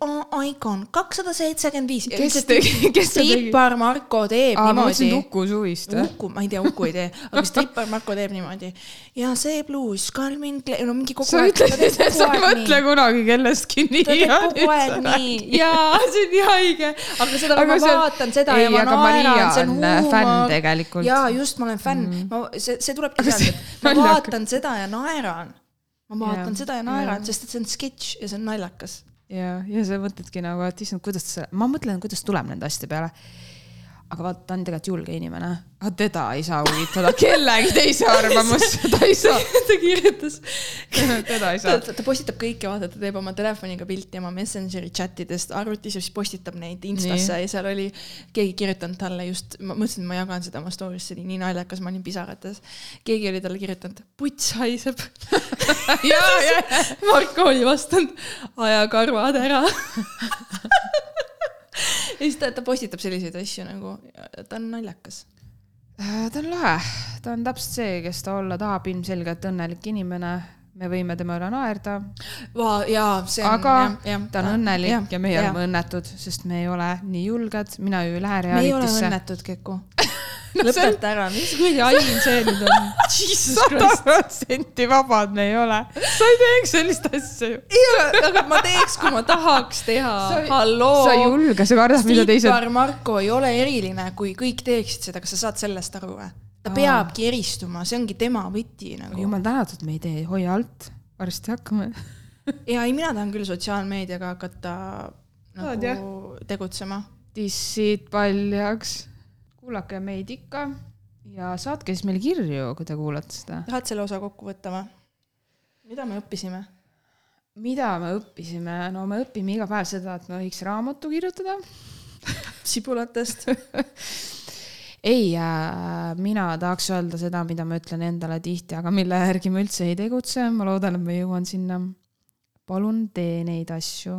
Icon, kakssada seitsekümmend viis. Kes tegi- kes tegi? strippar Marko teeb aa, ma mõtlesin niimoodi. Uku suvist. Uku, ma ei tea, Uku ei tee, aga strippar Marko teeb niimoodi. ja see pluus, Calvin Klein, no mingi kogu sa aeg. ütlesid, et sa ei mõtle kunagi kellestki nii. ta teeb kogu aeg nii, jaa, see on nii haige, aga seda, Aga ma see vaatan seda ei, ja ma naeran, see on huumor. jaa, just, ma olen fänn mm., ma, see, see tulebki sealt, et ma vaatan seda ja naeran. ma vaatan Jaa, seda ja naeran, sest et see on sketš ja see on naljakas. ja, ja sa mõtledki nagu, et issand, kuidas see, ma mõtlen, kuidas tuleb nende asjade peale. Aga vaata, ta on tegelikult julge inimene, aga teda ei saa huvitada kellegi teise arvamus, ta ei saa, ta kirjutas, (laughs) teda ei saa. (laughs) ta, ta postitab kõike, vaata, ta teeb oma telefoniga pilti oma Messengeri chatidest arvutis ja siis postitab neid Instasse ja seal oli keegi kirjutanud talle just, ma mõtlesin, et ma jagan seda oma story's, see oli nii naljakas, ma olin pisarates. keegi oli talle kirjutanud, puts haiseb. ja, ja, Marko oli vastanud, aja karvad ära. (laughs) siis ta, ta postitab selliseid asju nagu, ta on naljakas. Äh, ta on lahe, ta on täpselt see, kes ta olla tahab, ilmselgelt õnnelik inimene. me võime tema üle naerda, jaa, see on aga jah, jah, ta on jah, õnnelik jah, ja meie jah. oleme õnnetud, sest me ei ole nii julged, mina ju ei lähe me ei ole realitisse. õnnetud, Keku. (laughs) (laughs) No lõpeta ära, mis kuradi aim see nüüd on? (laughs) Sada protsenti vabad me ei ole. sa ei teeks sellist asja ju. ei ole, aga ma teeks, kui ma tahaks teha halloo. sa ei julge, sa kardad, mida teised. strippar Marko ei ole eriline, kui kõik teeksid seda, kas sa saad sellest aru või? ta Aa. peabki eristuma, see ongi tema võti nagu. jumal tänatud, me ei tee, hoia alt, varsti hakkame. ja ei, mina tahan küll sotsiaalmeediaga hakata nagu tegutsema. dissid paljaks. Kuulake meid ikka ja saatke siis meile kirju, kui te kuulate seda. tahad selle osa kokku võtta või? mida me õppisime? mida me õppisime, no me õpime iga päev seda, et me võiks raamatu kirjutada. (laughs) sibulatest. (laughs) ei äh,, mina tahaks öelda seda, mida ma ütlen endale tihti, aga mille järgi ma üldse ei tegutse, ma loodan, et ma jõuan sinna. palun tee neid asju,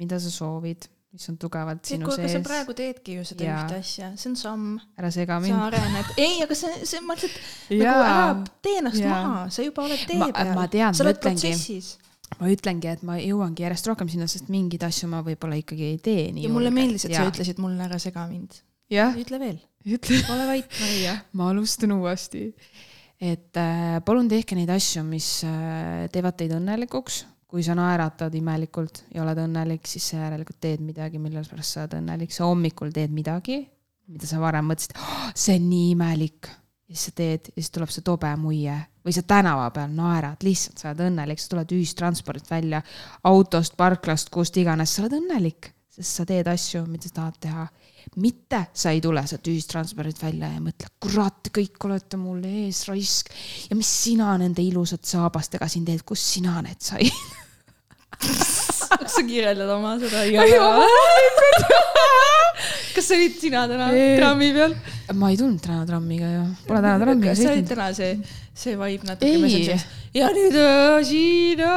mida sa soovid, mis on tugevalt sinu Keku, aga sa sees. praegu teedki ju seda Jaa. ühte asja, see on samm, ära sega sa mind. arened. ei, aga see, see, ma lihtsalt nagu ära tee ennast Jaa. maha, sa juba oled tee Ma- peal. ma tean, sa ma ütlengi. ma ütlengi, et ma jõuangi järjest rohkem sinna, sest mingeid asju ma võib-olla ikkagi ei tee nii ja mulle meeldis, et sa Jaa. ütlesid mulle ära sega mind. ütle veel, ole vait, Maria. ma alustan uuesti. et äh, palun tehke neid asju, mis äh, teevad teid õnnelikuks. Kui sa naeratad imelikult ja oled õnnelik, siis sa järelikult teed midagi, mille pärast sa oled õnnelik. sa hommikul teed midagi, mida sa varem mõtlesid oh,, see on nii imelik. ja siis sa teed ja siis tuleb see tobe muie või sa tänava peal naerad, lihtsalt sa oled õnnelik, sa tuled ühistranspordilt välja, autost, parklast, kust iganes, sa oled õnnelik, sest sa teed asju, mida sa tahad teha mitte sa ei tule sealt ühistranspordilt välja ja mõtle, kurat, kõik olete mul ees raisk ja mis sina nende ilusate saabastega siin teed, kust sina need said? (laughs) sa kirjeldad oma seda Jaa. kas sa olid sina täna trammi peal? ma ei tulnud täna trammiga ju, pole täna trammiga kas sa olid sõitnud. täna see, see vibe natuke ja nüüd äh, Siina.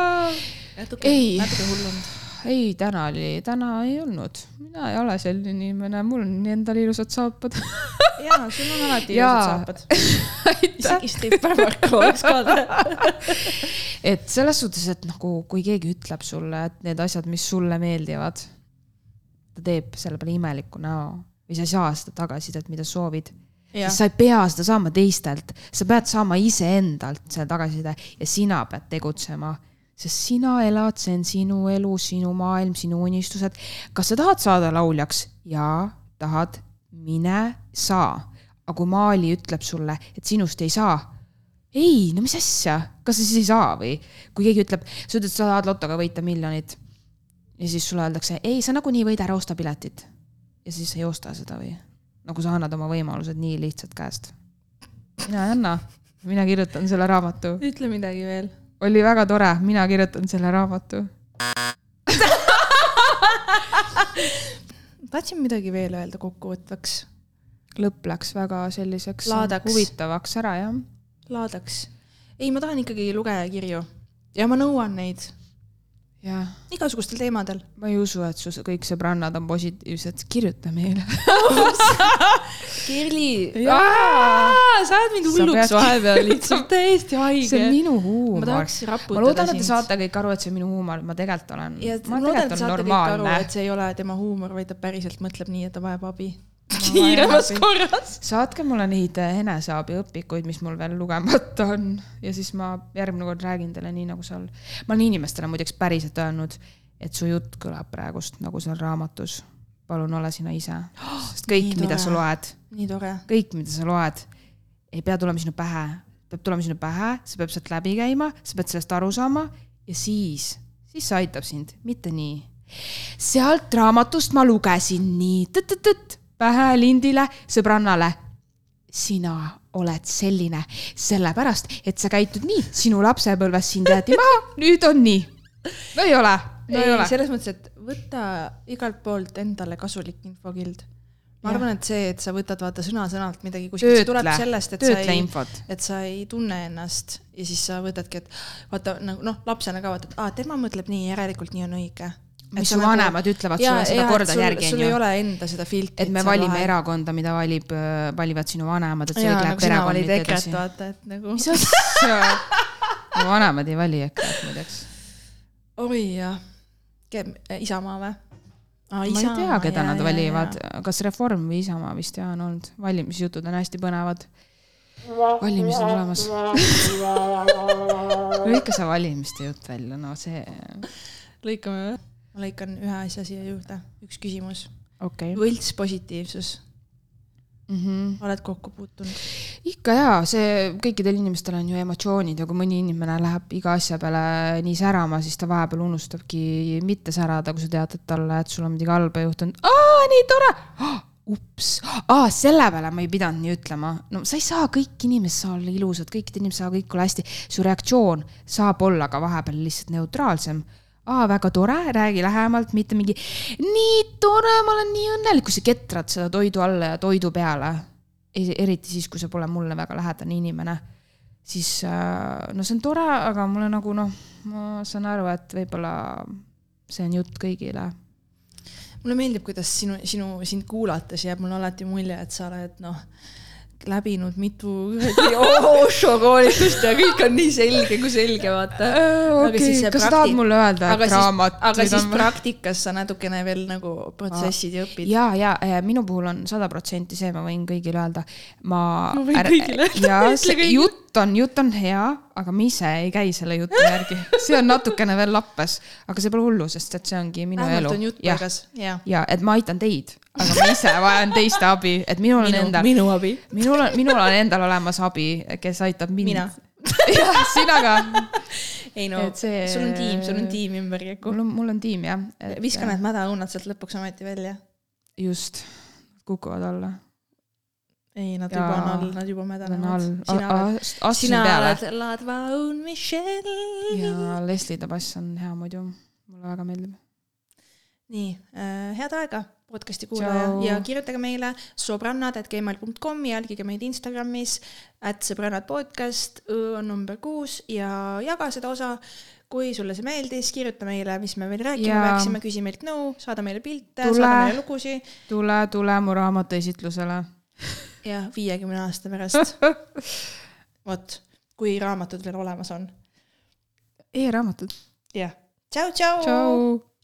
natuke natuke hullund. ei, täna oli, täna ei olnud, mina ei ole selline inimene, mul on endal ilusad saapad. (laughs) jaa, sul on alati ilusad saapad. (laughs) isegi strippar Marko oleks ka (laughs) et selles suhtes, et nagu kui keegi ütleb sulle, et need asjad, mis sulle meeldivad, ta teeb selle peale imeliku näo. Või sa ei saa seda tagasisidet, mida soovid. Jah siis sa ei pea seda saama teistelt, sa pead saama iseendalt selle tagasiside ja sina pead tegutsema. Sest sina elad, see on sinu elu, sinu maailm, sinu unistused. kas sa tahad saada lauljaks? jaa, tahad, mine saa. aga kui Maali ütleb sulle, et sinust ei saa, ei, no mis asja, kas sa siis ei saa või? kui keegi ütleb, sa ütled, sa tahad lotoga võita miljonit ja siis sulle öeldakse, ei, sa nagunii võid, ära osta piletit. ja siis ei osta seda või? nagu sa annad oma võimalused nii lihtsalt käest. mina ei anna, mina kirjutan selle raamatu. ütle midagi veel oli väga tore, mina kirjutan selle raamatu. (laughs) tahtsin midagi veel öelda kokkuvõtvaks. Lõpp läks väga selliseks Laadaks. huvitavaks ära, jah. laadaks. Ei ma tahan ikkagi lugejakirju. Ja ma nõuan neid. Jah, igasugustel teemadel. Ma ei usu, et su kõik sõbrannad on positiivsed, kirjuta meile. (laughs) Kerli sa ajad mind hulluks vahepeal (laughs) lihtsalt täiesti see on haige minu ma huumor. tahaks ma raputada loodan, et te sind. saate kõik aru, et see on minu huumor, ma tegelikult olen, ja ma ma loodan, et te saate kõik aru, et see ei ole tema huumor, vaid ta päriselt mõtleb nii, et ta vajab abi. (laughs) Kiiremas korras. Saatke mulle neid eh, eneseabi õpikuid, mis mul veel lugemata on. Ja siis ma järgmine kord räägin teile nii nagu seal. ma olen inimestele muideks päriselt öelnud, et su jutt kõlab praegust nagu seal raamatus. palun ole sina ise, (gasps) sest kõik, mida sa loed, kõik, mida sa loed, ei pea tulema sinu pähe, peab tulema sinu pähe, see peab sealt läbi käima, sa pead sellest aru saama ja siis, siis see aitab sind, mitte nii. sealt raamatust ma lugesin nii tõtt-tõtt pähe lindile sõbrannale. sina oled selline sellepärast, et sa käitud nii, sinu lapsepõlves sind jäeti maha, (laughs) nüüd on nii. no ei ole, no ei, ei ole. selles mõttes, et võta igalt poolt endale kasulik infokild ma arvan, et see, et sa võtad vaata sõna-sõnalt midagi kuskilt, see tuleb sellest, et sa ei, et sa ei tunne ennast ja siis sa võtadki, et vaata nagu noh, lapsena ka vaata, et aa, tema mõtleb nii, järelikult nii on õige. mis su vanemad ütlevad sulle seda korda järgi, sul onju. ei ole enda seda filtrit. et me valime erakonda, mida valib, valivad sinu vanemad, et see kõik nagu läheb perekonniti EKRE-t, edasi. vaata, et nagu. mis asja? (laughs) mu vanemad ei vali EKRE-t muideks. oi jah, Isamaa või? Ma ei tea, keda nad valivad, kas Reform või Isamaa vist jah on olnud, valimisjutud on hästi põnevad. valimised on olemas. (laughs) lõika see valimiste jutt välja, no see, lõikame või? ma lõikan ühe asja siia juurde, üks küsimus. okei okay.. võltspositiivsus, Mm -hmm. oled kokku puutunud? ikka jaa, see kõikidel inimestel on ju emotsioonid ja kui mõni inimene läheb iga asja peale nii särama, siis ta vahepeal unustabki mitte särada, kui sa tead, et talle, et sul on midagi halba juhtunud. aa, nii tore oh,. ups, aa, selle peale ma ei pidanud nii ütlema. no sa ei saa, kõik inimesed saa olla ilusad, kõik inimesed saa kõik olla hästi. su reaktsioon saab olla ka vahepeal lihtsalt neutraalsem aa, väga tore, räägi lähemalt, mitte mingi nii tore, ma olen nii õnnelik, kui sa ketrad seda toidu alla ja toidu peale. eriti siis, kui sa pole mulle väga lähedane inimene, siis äh, no see on tore, aga mulle nagu noh, ma saan aru, et võib-olla see on jutt kõigile. mulle meeldib, kuidas sinu, sinu, sind kuulates jääb mulle alati mulje, et sa oled noh, läbinud mitu Osho koolitust ja kõik on nii selge kui selge, vaata. see okay., kas sa tahad mulle öelda, et raamat. aga siis praktikas sa natukene veel nagu protsessid ja õpid. ja, ja äh, minu puhul on sada protsenti see, ma võin kõigile öelda. ma. Ma võin kõigile öelda, ja jutt on, jutt on hea, aga ma ise ei käi selle jutu järgi, see on natukene veel lappes, aga see pole hullu, sest et see ongi minu vähemalt elu on jutt. paigas, jaa. ja et ma aitan teid, aga ma ise vajan teiste abi, et minul on minu, endal, minu abi. minul on, minul on endal olemas abi, kes aitab mind. mina. (laughs) jah, sina ka. ei no Et, see- sul on tiim, sul on tiim ümberjagu mul. on, mul on tiim jah. viska need mädaõunad sealt lõpuks ometi välja. just, kukuvad alla. ei, nad Jaa. juba on all, nad juba on mädanevad sina oled, sina oled Ladvaun Michelle. ja Leslie the Bass on hea muidu, mulle väga meeldib. nii äh,, head aega, podcast'i kuulaja Tšau. ja kirjutage meile sõbrannad.gmail.com, jälgige meid Instagramis, at sõbrannad podcast, on number kuus ja jaga seda osa. kui sulle see meeldis, kirjuta meile, mis me veel rääkima Ja- peaksime, küsi meilt nõu, saada meile pilte, saada meile lugusid tule, tule mu raamatu esitlusele. (laughs) ja viiekümne aasta pärast, (laughs) vot, kui raamatud veel olemas on. e-raamatud. jah, tšau-tšau. tšau.